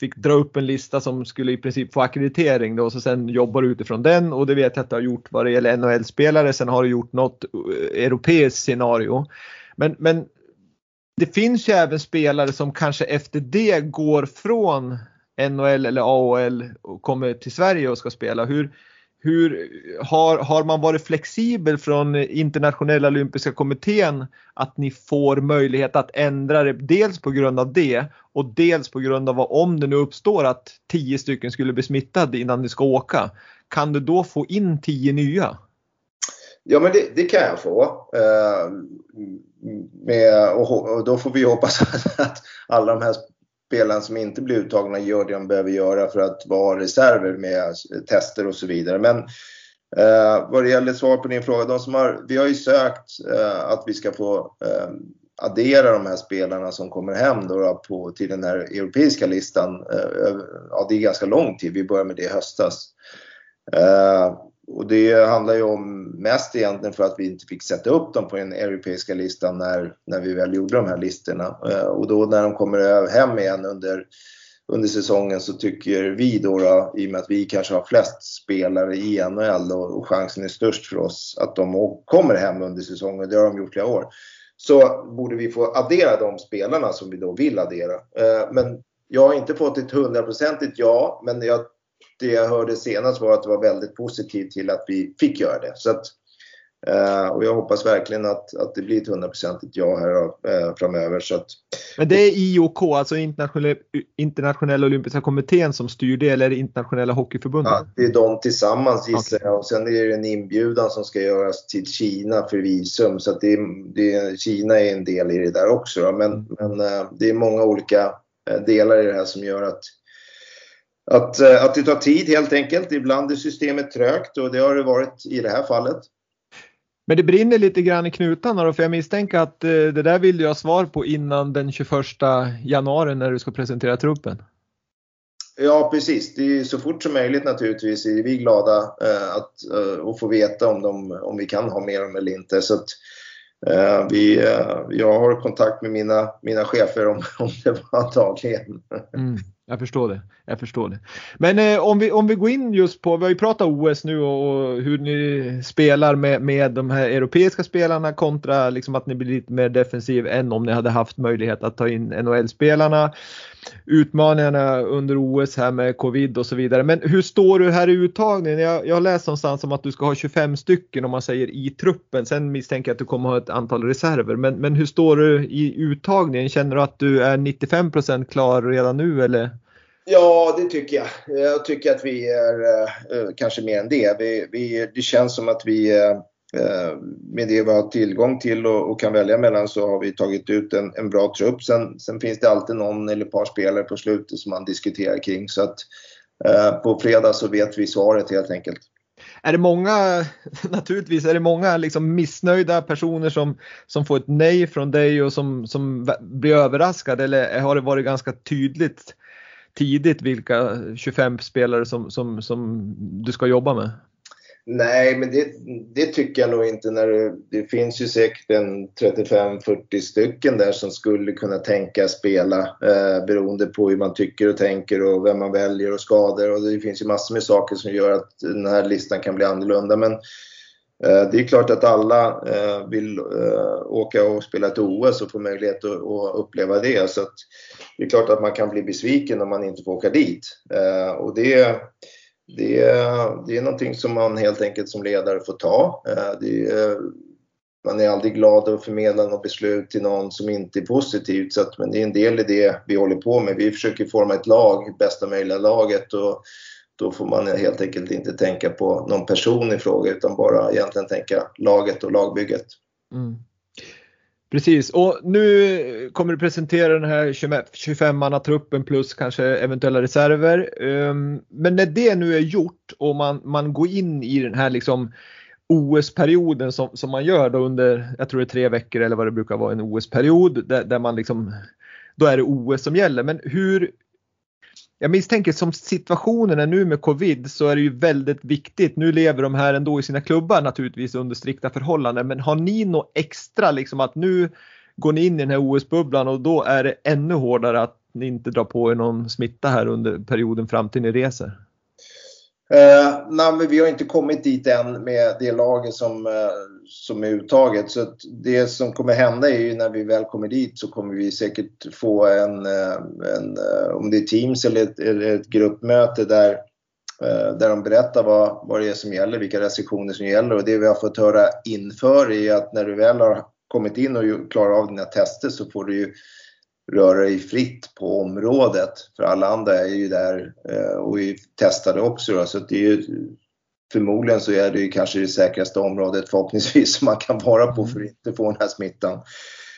fick dra upp en lista som skulle i princip få akkreditering då, och så sen jobbar du utifrån den och det vet jag att du har gjort vad det gäller NHL-spelare. Sen har du gjort något eh, europeiskt scenario. Men, men det finns ju även spelare som kanske efter det går från NHL eller AHL och kommer till Sverige och ska spela. Hur, hur, har, har man varit flexibel från internationella olympiska kommittén att ni får möjlighet att ändra det dels på grund av det och dels på grund av om det nu uppstår att tio stycken skulle bli smittade innan ni ska åka. Kan du då få in tio nya? Ja men det, det kan jag få. Eh, med, och, och, då får vi hoppas att alla de här spelarna som inte blir uttagna gör det de behöver göra för att vara reserver med tester och så vidare. Men eh, vad det gäller svar på din fråga, de som har, vi har ju sökt eh, att vi ska få eh, addera de här spelarna som kommer hem då, då på, till den här europeiska listan. Eh, ja, det är ganska lång tid, vi började med det i höstas. Eh, och det handlar ju om mest egentligen för att vi inte fick sätta upp dem på den europeiska listan när, när vi väl gjorde de här listorna. Eh, och då när de kommer hem igen under, under säsongen så tycker vi då, då, i och med att vi kanske har flest spelare i NHL och, och chansen är störst för oss att de kommer hem under säsongen, det har de gjort flera år, så borde vi få addera de spelarna som vi då vill addera. Eh, men jag har inte fått ett hundraprocentigt ja, men jag det jag hörde senast var att det var väldigt positivt till att vi fick göra det. Så att, eh, och jag hoppas verkligen att, att det blir ett hundraprocentigt ja här eh, framöver. Så att, Men det är IOK, alltså internationella, internationella olympiska kommittén som styr det eller internationella hockeyförbundet? Ja, det är de tillsammans gissar okay. jag. Och sen är det en inbjudan som ska göras till Kina för visum. Så att det, det, Kina är en del i det där också. Men, mm. men eh, det är många olika delar i det här som gör att att, eh, att det tar tid helt enkelt. Ibland är systemet trögt och det har det varit i det här fallet. Men det brinner lite grann i knutarna då, för jag misstänker att eh, det där vill du ha svar på innan den 21 januari när du ska presentera truppen. Ja precis, det är så fort som möjligt naturligtvis är vi glada eh, att, att få veta om, de, om vi kan ha med dem eller inte. Så att, eh, vi, jag har kontakt med mina, mina chefer om, om det var dagligen. Mm. Jag förstår det. Jag förstår det. Men eh, om, vi, om vi går in just på, vi har ju pratat OS nu och, och hur ni spelar med, med de här europeiska spelarna kontra liksom att ni blir lite mer defensiv än om ni hade haft möjlighet att ta in NHL-spelarna utmaningarna under OS här med covid och så vidare. Men hur står du här i uttagningen? Jag, jag har läst någonstans om att du ska ha 25 stycken om man säger i truppen. Sen misstänker jag att du kommer ha ett antal reserver. Men, men hur står du i uttagningen? Känner du att du är 95% klar redan nu eller? Ja, det tycker jag. Jag tycker att vi är eh, eh, kanske mer än det. Vi, vi, det känns som att vi eh, eh, med det vi har tillgång till och, och, kan välja mellan så har vi tagit ut en, en bra trupp. Sen, sen, finns det alltid någon eller ett par spelare på slutet som man diskuterar kring. Så att eh, på fredag så vet vi svaret helt enkelt. Är det många, naturligtvis, är det många liksom missnöjda personer som, som får ett nej från dig och som, som blir överraskade eller har det varit ganska tydligt tidigt vilka 25 spelare som, som, som du ska jobba med? Nej, men det, det, tycker jag nog inte. När det, det finns ju säkert en 35-40 stycken där som skulle kunna tänka spela eh, beroende på hur man tycker och tänker och vem man väljer och skador. Och det finns ju massor med saker som gör att den här listan kan bli annorlunda. Men eh, Eh, det är klart att alla eh, vill eh, åka och spela ett OS och få möjlighet att, uppleva det. Så det är klart att man kan bli besviken om man inte får åka dit. Och det det är, det är någonting som man helt enkelt som ledare får ta. Det, man är aldrig glad att förmedla något beslut till någon som inte är positivt. Så att, men det är en del i det vi håller på med. Vi försöker forma ett lag, bästa möjliga laget. Och då får man helt enkelt inte tänka på någon person i fråga utan bara egentligen tänka laget och lagbygget. Mm. Precis och nu kommer du presentera den här 25-mannatruppen plus kanske eventuella reserver. Ehm, men när det nu är gjort och man, man går in i den här liksom OS-perioden som, som man gör då under, jag tror det är tre veckor eller vad det brukar vara en OS-period där, där man liksom, då är det OS som gäller. Men hur, jag misstänker som situationen är nu med covid så är det ju väldigt viktigt. Nu lever de här ändå i sina klubbar naturligtvis under strikta förhållanden. Men har ni något extra liksom att nu går ni in i den här OS-bubblan och då är det ännu hårdare att ni inte drar på er någon smitta här under perioden fram till ni reser? Eh, nej, men vi har inte kommit dit än med det laget som, eh, som är uttaget. Så det som kommer hända är ju när vi väl kommer dit så kommer vi säkert få en, eh, en eh, om det är Teams eller ett, eller ett gruppmöte där, eh, där de berättar vad, vad det är som gäller, vilka restriktioner som gäller. Och det vi har fått höra inför är att när du väl har kommit in och klarat av dina tester så får du ju röra dig fritt på området. För alla andra är ju där eh, och är testade också. Då, så det är ju, förmodligen så är det ju kanske det säkraste området förhoppningsvis som man kan vara på för att inte få den här smittan.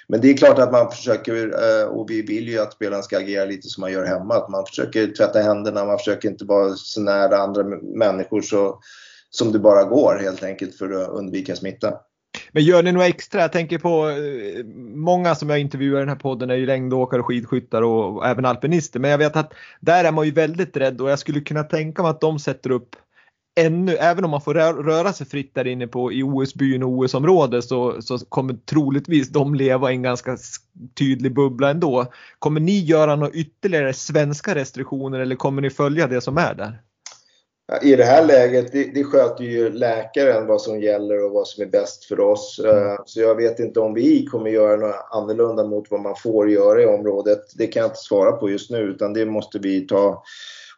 Men det är klart att man försöker, eh, och vi vill ju att spelaren ska agera lite som man gör hemma. Att man försöker tvätta händerna, man försöker inte vara så nära andra människor så, som det bara går helt enkelt för att undvika smitta. Men gör ni något extra? Jag tänker på eh, många som jag intervjuar i den här podden är ju längdåkare, skidskyttar och, och även alpinister. Men jag vet att där är man ju väldigt rädd och jag skulle kunna tänka mig att de sätter upp ännu, även om man får röra sig fritt där inne på i OS-byn och OS-området så, så kommer troligtvis de leva i en ganska tydlig bubbla ändå. Kommer ni göra några ytterligare svenska restriktioner eller kommer ni följa det som är där? I det här läget, det, det sköter ju läkaren vad som gäller och vad som är bäst för oss. Mm. Så jag vet inte om vi kommer göra något annorlunda mot vad man får göra i området. Det kan jag inte svara på just nu utan det måste vi ta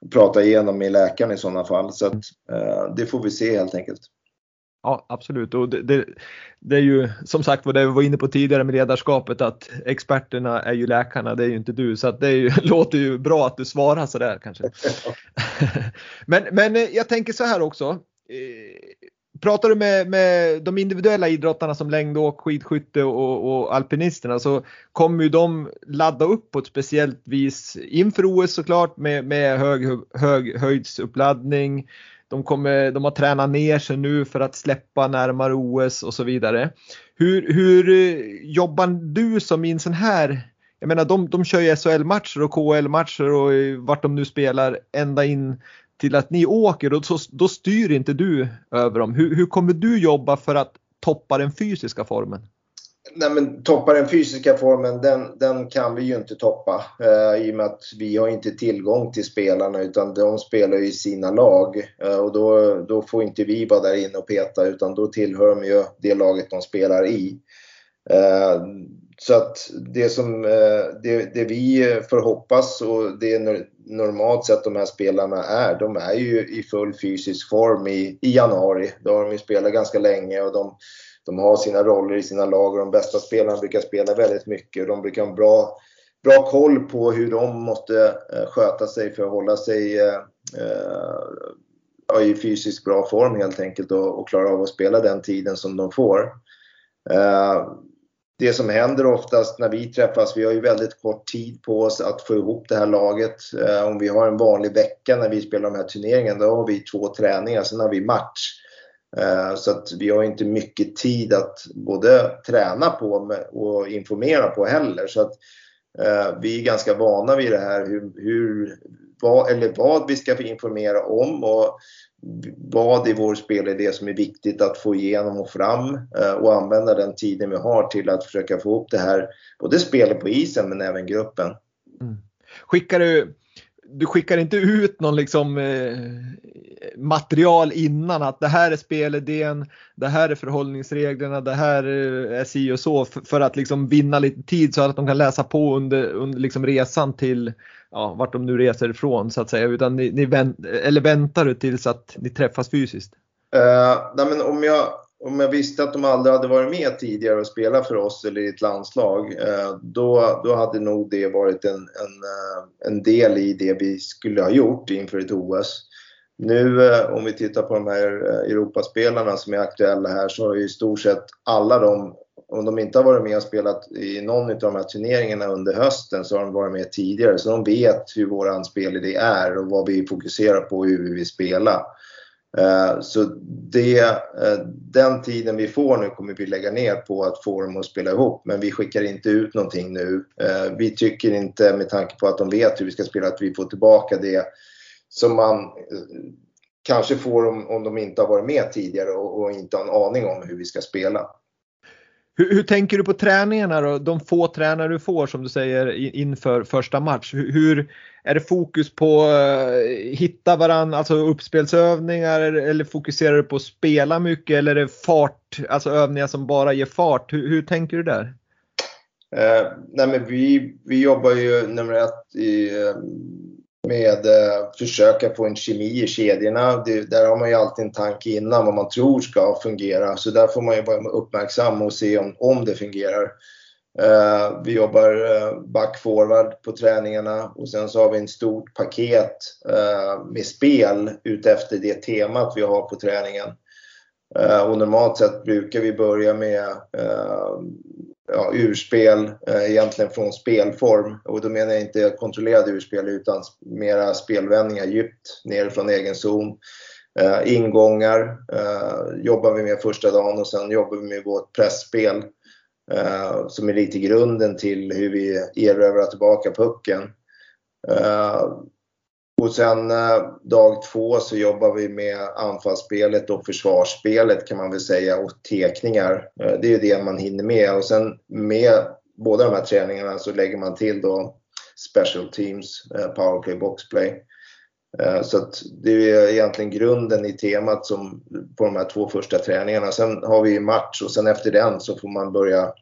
och prata igenom med läkaren i sådana fall. Så att, eh, det får vi se helt enkelt. Ja absolut och det, det, det, är ju som sagt vad det vi var inne på tidigare med ledarskapet att experterna är ju läkarna, det är ju inte du. Så det ju, låter ju bra att du svarar sådär kanske. men, men eh, jag tänker så här också. Eh, pratar du med, med de individuella idrottarna som längdåk, skidskytte och, och alpinisterna så kommer ju de ladda upp på ett speciellt vis inför OS såklart med, med hög, hög höjdsuppladdning de, kommer, de har tränat ner sig nu för att släppa närmare OS och så vidare. Hur, hur eh, jobbar du som i en sån här jag menar de, de kör ju SHL-matcher och KHL-matcher och eh, vart de nu spelar ända in till att ni åker och så, då styr inte du över dem. Hur, hur kommer du jobba för att toppa den fysiska formen? Nej, men toppa den fysiska formen, den, den kan vi ju inte toppa eh, i och med att vi har inte tillgång till spelarna utan de spelar i sina lag eh, och då, då får inte vi vara där inne och peta utan då tillhör de ju det laget de spelar i. Eh, så att det som eh, det, det, vi får hoppas och det är normalt sett de här spelarna är, de är ju i full fysisk form i, i januari. Då har de ju spelat ganska länge och de de har sina roller i sina lag och de bästa spelarna brukar spela väldigt mycket. De brukar ha en bra bra koll på hur de måste eh, sköta sig för att hålla sig eh, eh i fysiskt bra form helt enkelt och, och klara av att spela den tiden som de får. Eh, det som händer oftast när vi träffas, vi har ju väldigt kort tid på oss att få ihop det här laget. Om vi har en vanlig vecka när vi spelar de här turneringarna, då har vi två träningar, sen har vi match. Eh, så att vi har inte mycket tid att både träna på och informera på heller. Så att eh, vi är ganska vana vid det här hur, hur vad, eller vad vi ska informera om och vad i vår spelidé som är viktigt att få igenom och fram eh, och använda den tiden vi har till att försöka få ihop det här, både spelet på isen men även gruppen. Mm. Skickar du du skickar inte ut någon liksom eh, material innan att det här är spelidén, det här är förhållningsreglerna, det här eh, är si och så för, att liksom vinna lite tid så att de kan läsa på under, under liksom resan till ja, vart de nu reser ifrån så att säga. Utan ni, ni vänt, eller väntar du tills att ni träffas fysiskt? Uh, nej men om jag om jag visste att de aldrig hade varit med tidigare och spelat för oss eller i ett landslag, eh, då, då hade nog det varit en, en, eh, en del i det vi skulle ha gjort inför ett OS. Nu eh, om vi tittar på de här Europaspelarna som är aktuella här så har ju i stort sett alla de, om de inte har varit med och spelat i någon av de här turneringarna under hösten så har de varit med tidigare. Så de vet hur våran spelidé är och vad vi fokuserar på och hur vi vill spela. Eh, så det, eh, den tiden vi får nu kommer vi lägga ner på att få dem att spela ihop. Men vi skickar inte ut någonting nu. Eh, vi tycker inte, med tanke på att de vet hur vi ska spela, att vi får tillbaka det som man kanske får om, om de inte har varit med tidigare och, och inte har en aning om hur vi ska spela. Hur, hur, tänker du på träningarna då? De få tränare du får som du säger inför första match. Hur, hur är det fokus på uh, hitta varandra, alltså uppspelsövningar eller fokuserar du på att spela mycket eller är det fart, alltså övningar som bara ger fart? Hur, hur tänker du där? Uh, nej men vi, vi jobbar ju nummer ett i, uh, med eh, försöka få en kemi i kedjorna. Det, där har man ju alltid en tanke innan vad man tror ska fungera. Så där får man ju vara uppmärksam och se om, om det fungerar. Eh, vi jobbar eh, back-forward på träningarna och sen så har vi ett stort paket eh, med spel utefter det temat vi har på träningen. Eh, och normalt sett brukar vi börja med eh, ja, urspel eh, egentligen från spelform. Och då menar jag inte kontrollerade urspel utan mera spelvändningar djupt nerifrån egen zon. Eh, ingångar eh, jobbar vi med första dagen och sen jobbar vi med vårt pressspel eh, som är lite grunden till hur vi erövrar tillbaka pucken. Eh, och sen eh, dag två så jobbar vi med anfallsspelet och försvarsspelet kan man väl säga och tekningar. Eh, det är ju det man hinner med och sen med båda de här träningarna så lägger man till då special teams, eh, powerplay, boxplay. Eh, så att det är egentligen grunden i temat som på de här två första träningarna. Sen har vi match och sen efter den så får man börja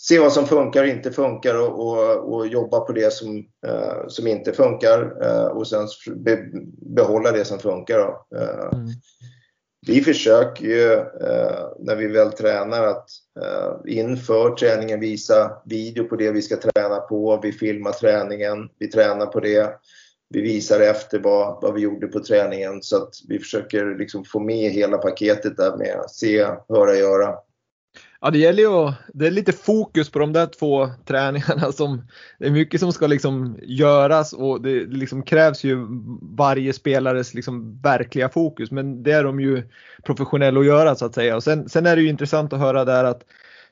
se vad som funkar och inte funkar och, och, och jobba på det som, uh, som inte funkar uh, och sen be, behålla det som funkar. Uh, mm. Vi försöker ju när vi väl tränar att inför träningen visa video på det vi ska träna på. Vi filmar träningen, vi tränar på det. Vi visar efter vad, vad vi gjorde på träningen så att vi försöker liksom få med hela paketet där med se, höra, göra. Ja, det gäller ju det är lite fokus på de där två träningarna som det är mycket som ska liksom göras och det liksom krävs ju varje spelares liksom verkliga fokus. Men det är de ju professionella att göra så att säga. Och sen, sen är det ju intressant att höra där att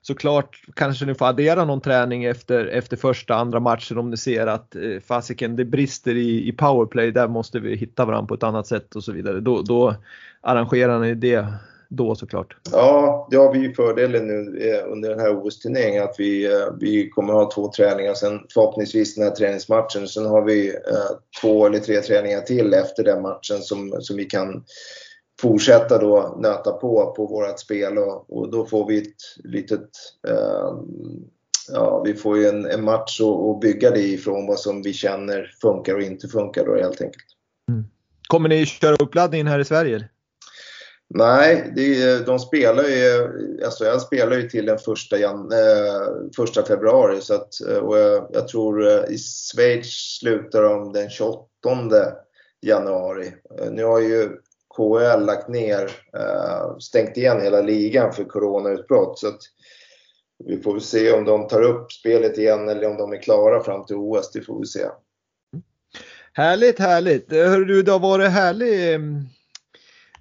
såklart kanske ni får addera någon träning efter, efter första, andra matchen om ni ser att eh, fasiken det brister i, i powerplay, där måste vi hitta varandra på ett annat sätt och så vidare. Då, då arrangerar ni det då såklart. Ja, det har vi ju fördelen nu eh, under den här OS-turneringen att vi, eh, vi kommer ha två träningar. Sen förhoppningsvis den här träningsmatchen. Sen har vi eh, två eller tre träningar till efter den matchen som, som vi kan fortsätta då nöta på på vårt spel och, och då får vi ett litet eh, Ja, vi får ju en, en match att bygga det ifrån vad som vi känner funkar och inte funkar då helt enkelt. Mm. Kommer ni köra uppladdningen här i Sverige? Nej, det, de spelar ju, SHL spelar ju till den första, jan, eh, första februari så att, eh, och jag, jag, tror eh, i Schweiz slutar de den 28 januari. Eh, nu har ju KHL lagt ner, eh, stängt igen hela ligan för coronautbrott så att vi får väl se om de tar upp spelet igen eller om de är klara fram till OS, det får vi se. Härligt, härligt. Eh, Hör du, det har varit härligt mm,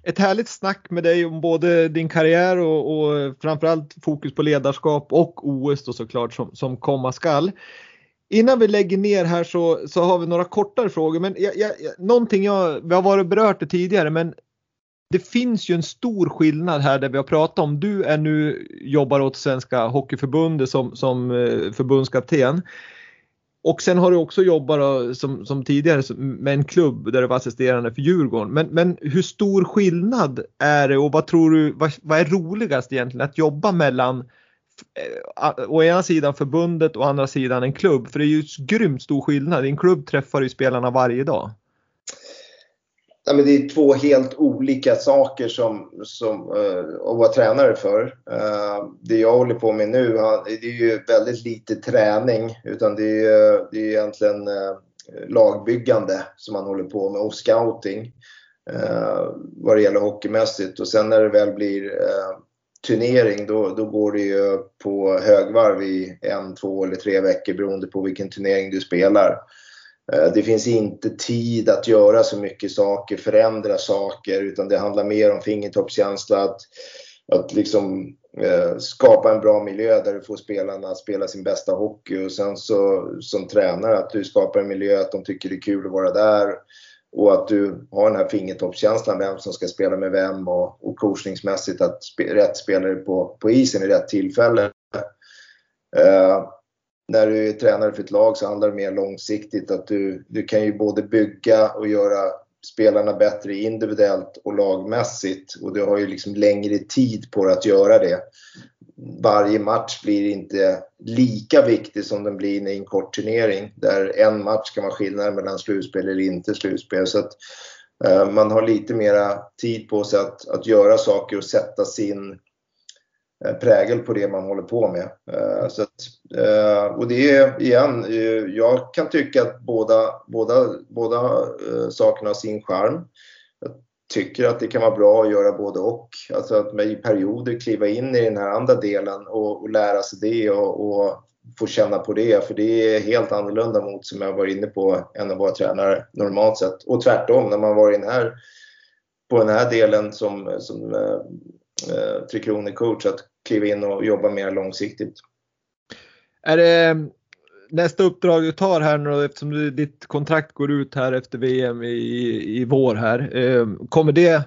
ett härligt snack med dig om både din karriär och, och framförallt fokus på ledarskap och OS då såklart som, som komma skall. Innan vi lägger ner här så, så har vi några kortare frågor. Men jag, jag, någonting jag, vi har varit berört det tidigare men det finns ju en stor skillnad här där vi har pratat om. Du är nu jobbar åt Svenska Hockeyförbundet som, som eh, förbundskapten. Och sen har du också jobbat som, som tidigare med en klubb där du var assisterande för Djurgården. Men, men hur stor skillnad är det och vad tror du, vad, vad är roligast egentligen att jobba mellan eh, å ena sidan förbundet och å andra sidan en klubb? För det är ju grymt stor skillnad. I en klubb träffar du spelarna varje dag. Nej, men det är två helt olika saker som, som, uh, att vara tränare för. Uh, det jag håller på med nu, det är ju väldigt lite träning utan det är, det är egentligen uh, lagbyggande som man håller på med och scouting uh, vad det gäller hockeymässigt. Och sen när det väl blir turnering då, då går det ju på högvarv i en, två eller tre veckor beroende på vilken turnering du spelar. Eh, det finns inte tid att göra så mycket saker, förändra saker, utan det handlar mer om fingertoppskänsla, att, att liksom, eh, skapa en bra miljö där du får spelarna att spela sin bästa hockey och sen så som tränare att du skapar en miljö att de tycker det är kul att vara där och att du har den här fingertoppskänslan, vem som ska spela med vem och, och coachningsmässigt att sp rätt spelare på, på isen i rätt tillfälle. Eh, när du är tränare för ett lag så handlar det mer långsiktigt att du, du kan ju både bygga och göra spelarna bättre individuellt och lagmässigt och du har ju liksom längre tid på dig att göra det. Varje match blir inte lika viktig som den blir i en kort turnering där en match kan vara skillnaden mellan slutspel eller inte slutspel. Så att, eh, man har lite mera tid på sig att, att göra saker och sätta sin Eh, prägel på det man håller på med. Eh, så att, eh, och det är igen, jag kan tycka att båda, båda, båda sakerna har sin charm. Jag tycker att det kan vara bra att göra både och. Alltså att i perioder kliva in i den här andra delen och, och lära sig det och, och få känna på det. För det är helt annorlunda mot som jag var inne på än att vara tränare normalt sett. Och tvärtom, när man var i den här, på den här delen som, som Tre Kronor-coach att kliva in och jobba mer långsiktigt. Är det mm, nästa uppdrag du tar här nu eftersom du, ditt kontrakt går ut här efter VM i, i vår här. Ehm, kommer det,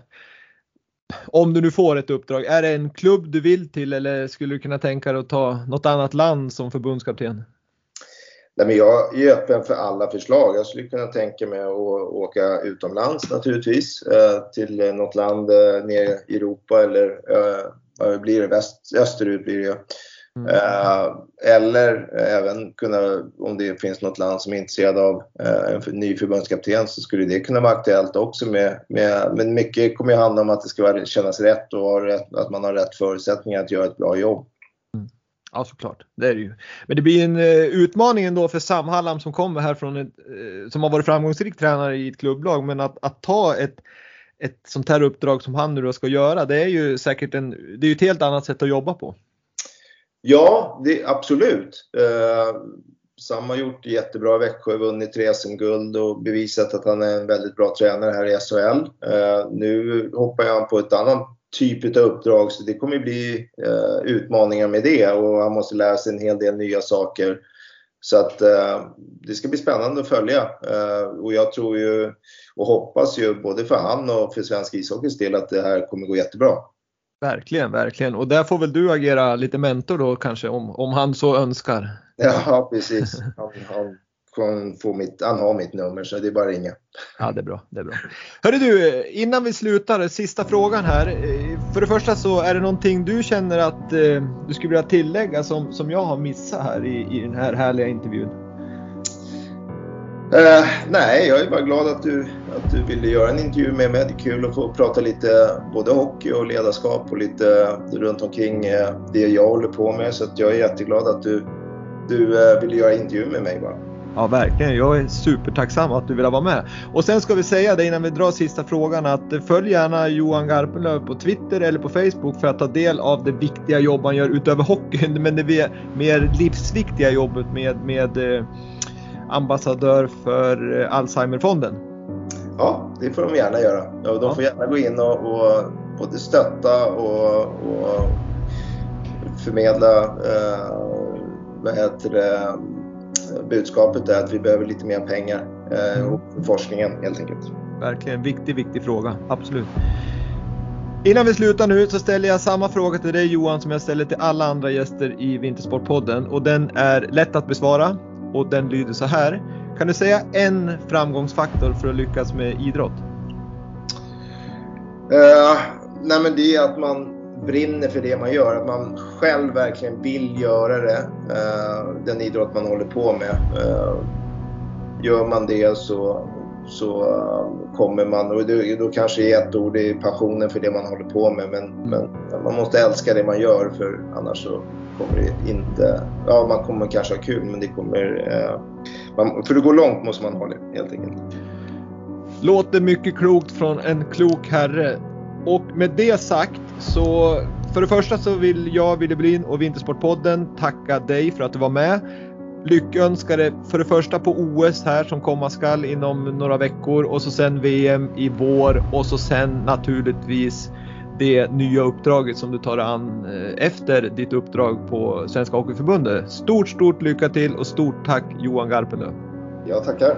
om du nu får ett uppdrag, är det en klubb du vill till eller skulle du kunna tänka dig att ta något annat land som förbundskapten? Nej, men jag är öppen för alla förslag. Jag skulle kunna tänka mig att åka utomlands naturligtvis. Eh, till något land eh, nere i Europa eller eh, vad blir det? Väst, österut blir det Mm. eller även kunna, om det finns något land som är intresserad av en ny förbundskapten så skulle det kunna vara aktuellt också. Med, med, men mycket kommer ju handla om att det ska kännas rätt och att man har rätt förutsättningar att göra ett bra jobb. Ja såklart, det är det ju. Men det blir en eh, utmaning ändå för Sam Hallam som kommer här från ett, eh, som har varit framgångsrik tränare i ett klubblag men att, att ta ett, ett sånt här uppdrag som han nu då ska göra det är ju säkert en, det är ju ett helt annat sätt att jobba på. Ja, det, absolut. Eh, Sam har gjort det jättebra i Växjö, vunnit tre SM-guld och bevisat att han är en väldigt bra tränare här i SHL. Eh, nu hoppar han på ett annat typ av uppdrag så det kommer bli eh, utmaningar med det och han måste lära sig en hel del nya saker. Så att eh, det ska bli spännande att följa eh, och jag tror ju och hoppas ju både för han och för svensk ishockeys del att det här kommer gå jättebra. Verkligen, verkligen. Och där får väl du agera lite mentor då kanske om, om han så önskar. Ja, precis. Han, han få mitt, han har mitt nummer så det är bara att ringa. Ja, det är bra. Det är bra. Hörru du, innan vi slutar, sista frågan här. För det första så är det någonting du känner att eh, du skulle vilja tillägga som, som jag har missat här i, i den här härliga intervjun? Uh, nej, jag är bara glad att du, att du ville göra en intervju med mig. Det är kul att få prata lite både hockey och ledarskap och lite runt omkring uh, det jag håller på med. Så jag är jätteglad att du, du uh, ville göra intervju med mig. Bara. Ja, verkligen. Jag är supertacksam att du ville vara med. Och sen ska vi säga det innan vi drar sista frågan att följ gärna Johan Garpenlöv på Twitter eller på Facebook för att ta del av det viktiga jobb han gör utöver hockeyn. Men det mer livsviktiga jobbet med, med ambassadör för eh, Alzheimerfonden. Ja, det får de gärna göra. Ja, de får gärna gå in och, och både stötta och, och förmedla eh, vad heter det, budskapet är att vi behöver lite mer pengar eh, och forskningen helt enkelt. Verkligen viktig, viktig fråga. Absolut. Innan vi slutar nu så ställer jag samma fråga till dig Johan som jag ställer till alla andra gäster i Vintersportpodden och den är lätt att besvara och den lyder så här. Kan du säga en framgångsfaktor för att lyckas med idrott? Uh, nej men det är att man brinner för det man gör. Att man själv verkligen vill göra det. Eh, den idrott man håller på med. Eh, gör man det så, så eh, kommer man, och det, då kanske är ett ord, det är passionen för det man håller på med. Men, men man måste älska det man gör för annars så kommer det inte, ja man kommer kanske ha kul men det kommer, man, för att gå långt måste man ha det helt enkelt. Låter mycket klokt från en klok herre. Och med det sagt så för det första så vill jag, Wille Bryn och Vintersportpodden tacka dig för att du var med. Lyckönskar dig för det första på OS här som komma skall inom några veckor och så sen VM i vår och så sen naturligtvis det nya uppdraget som du tar an eh, efter ditt uppdrag på Svenska Hockeyförbundet. Stort, stort lycka till och stort tack Johan Garpenlöv. Jag tackar.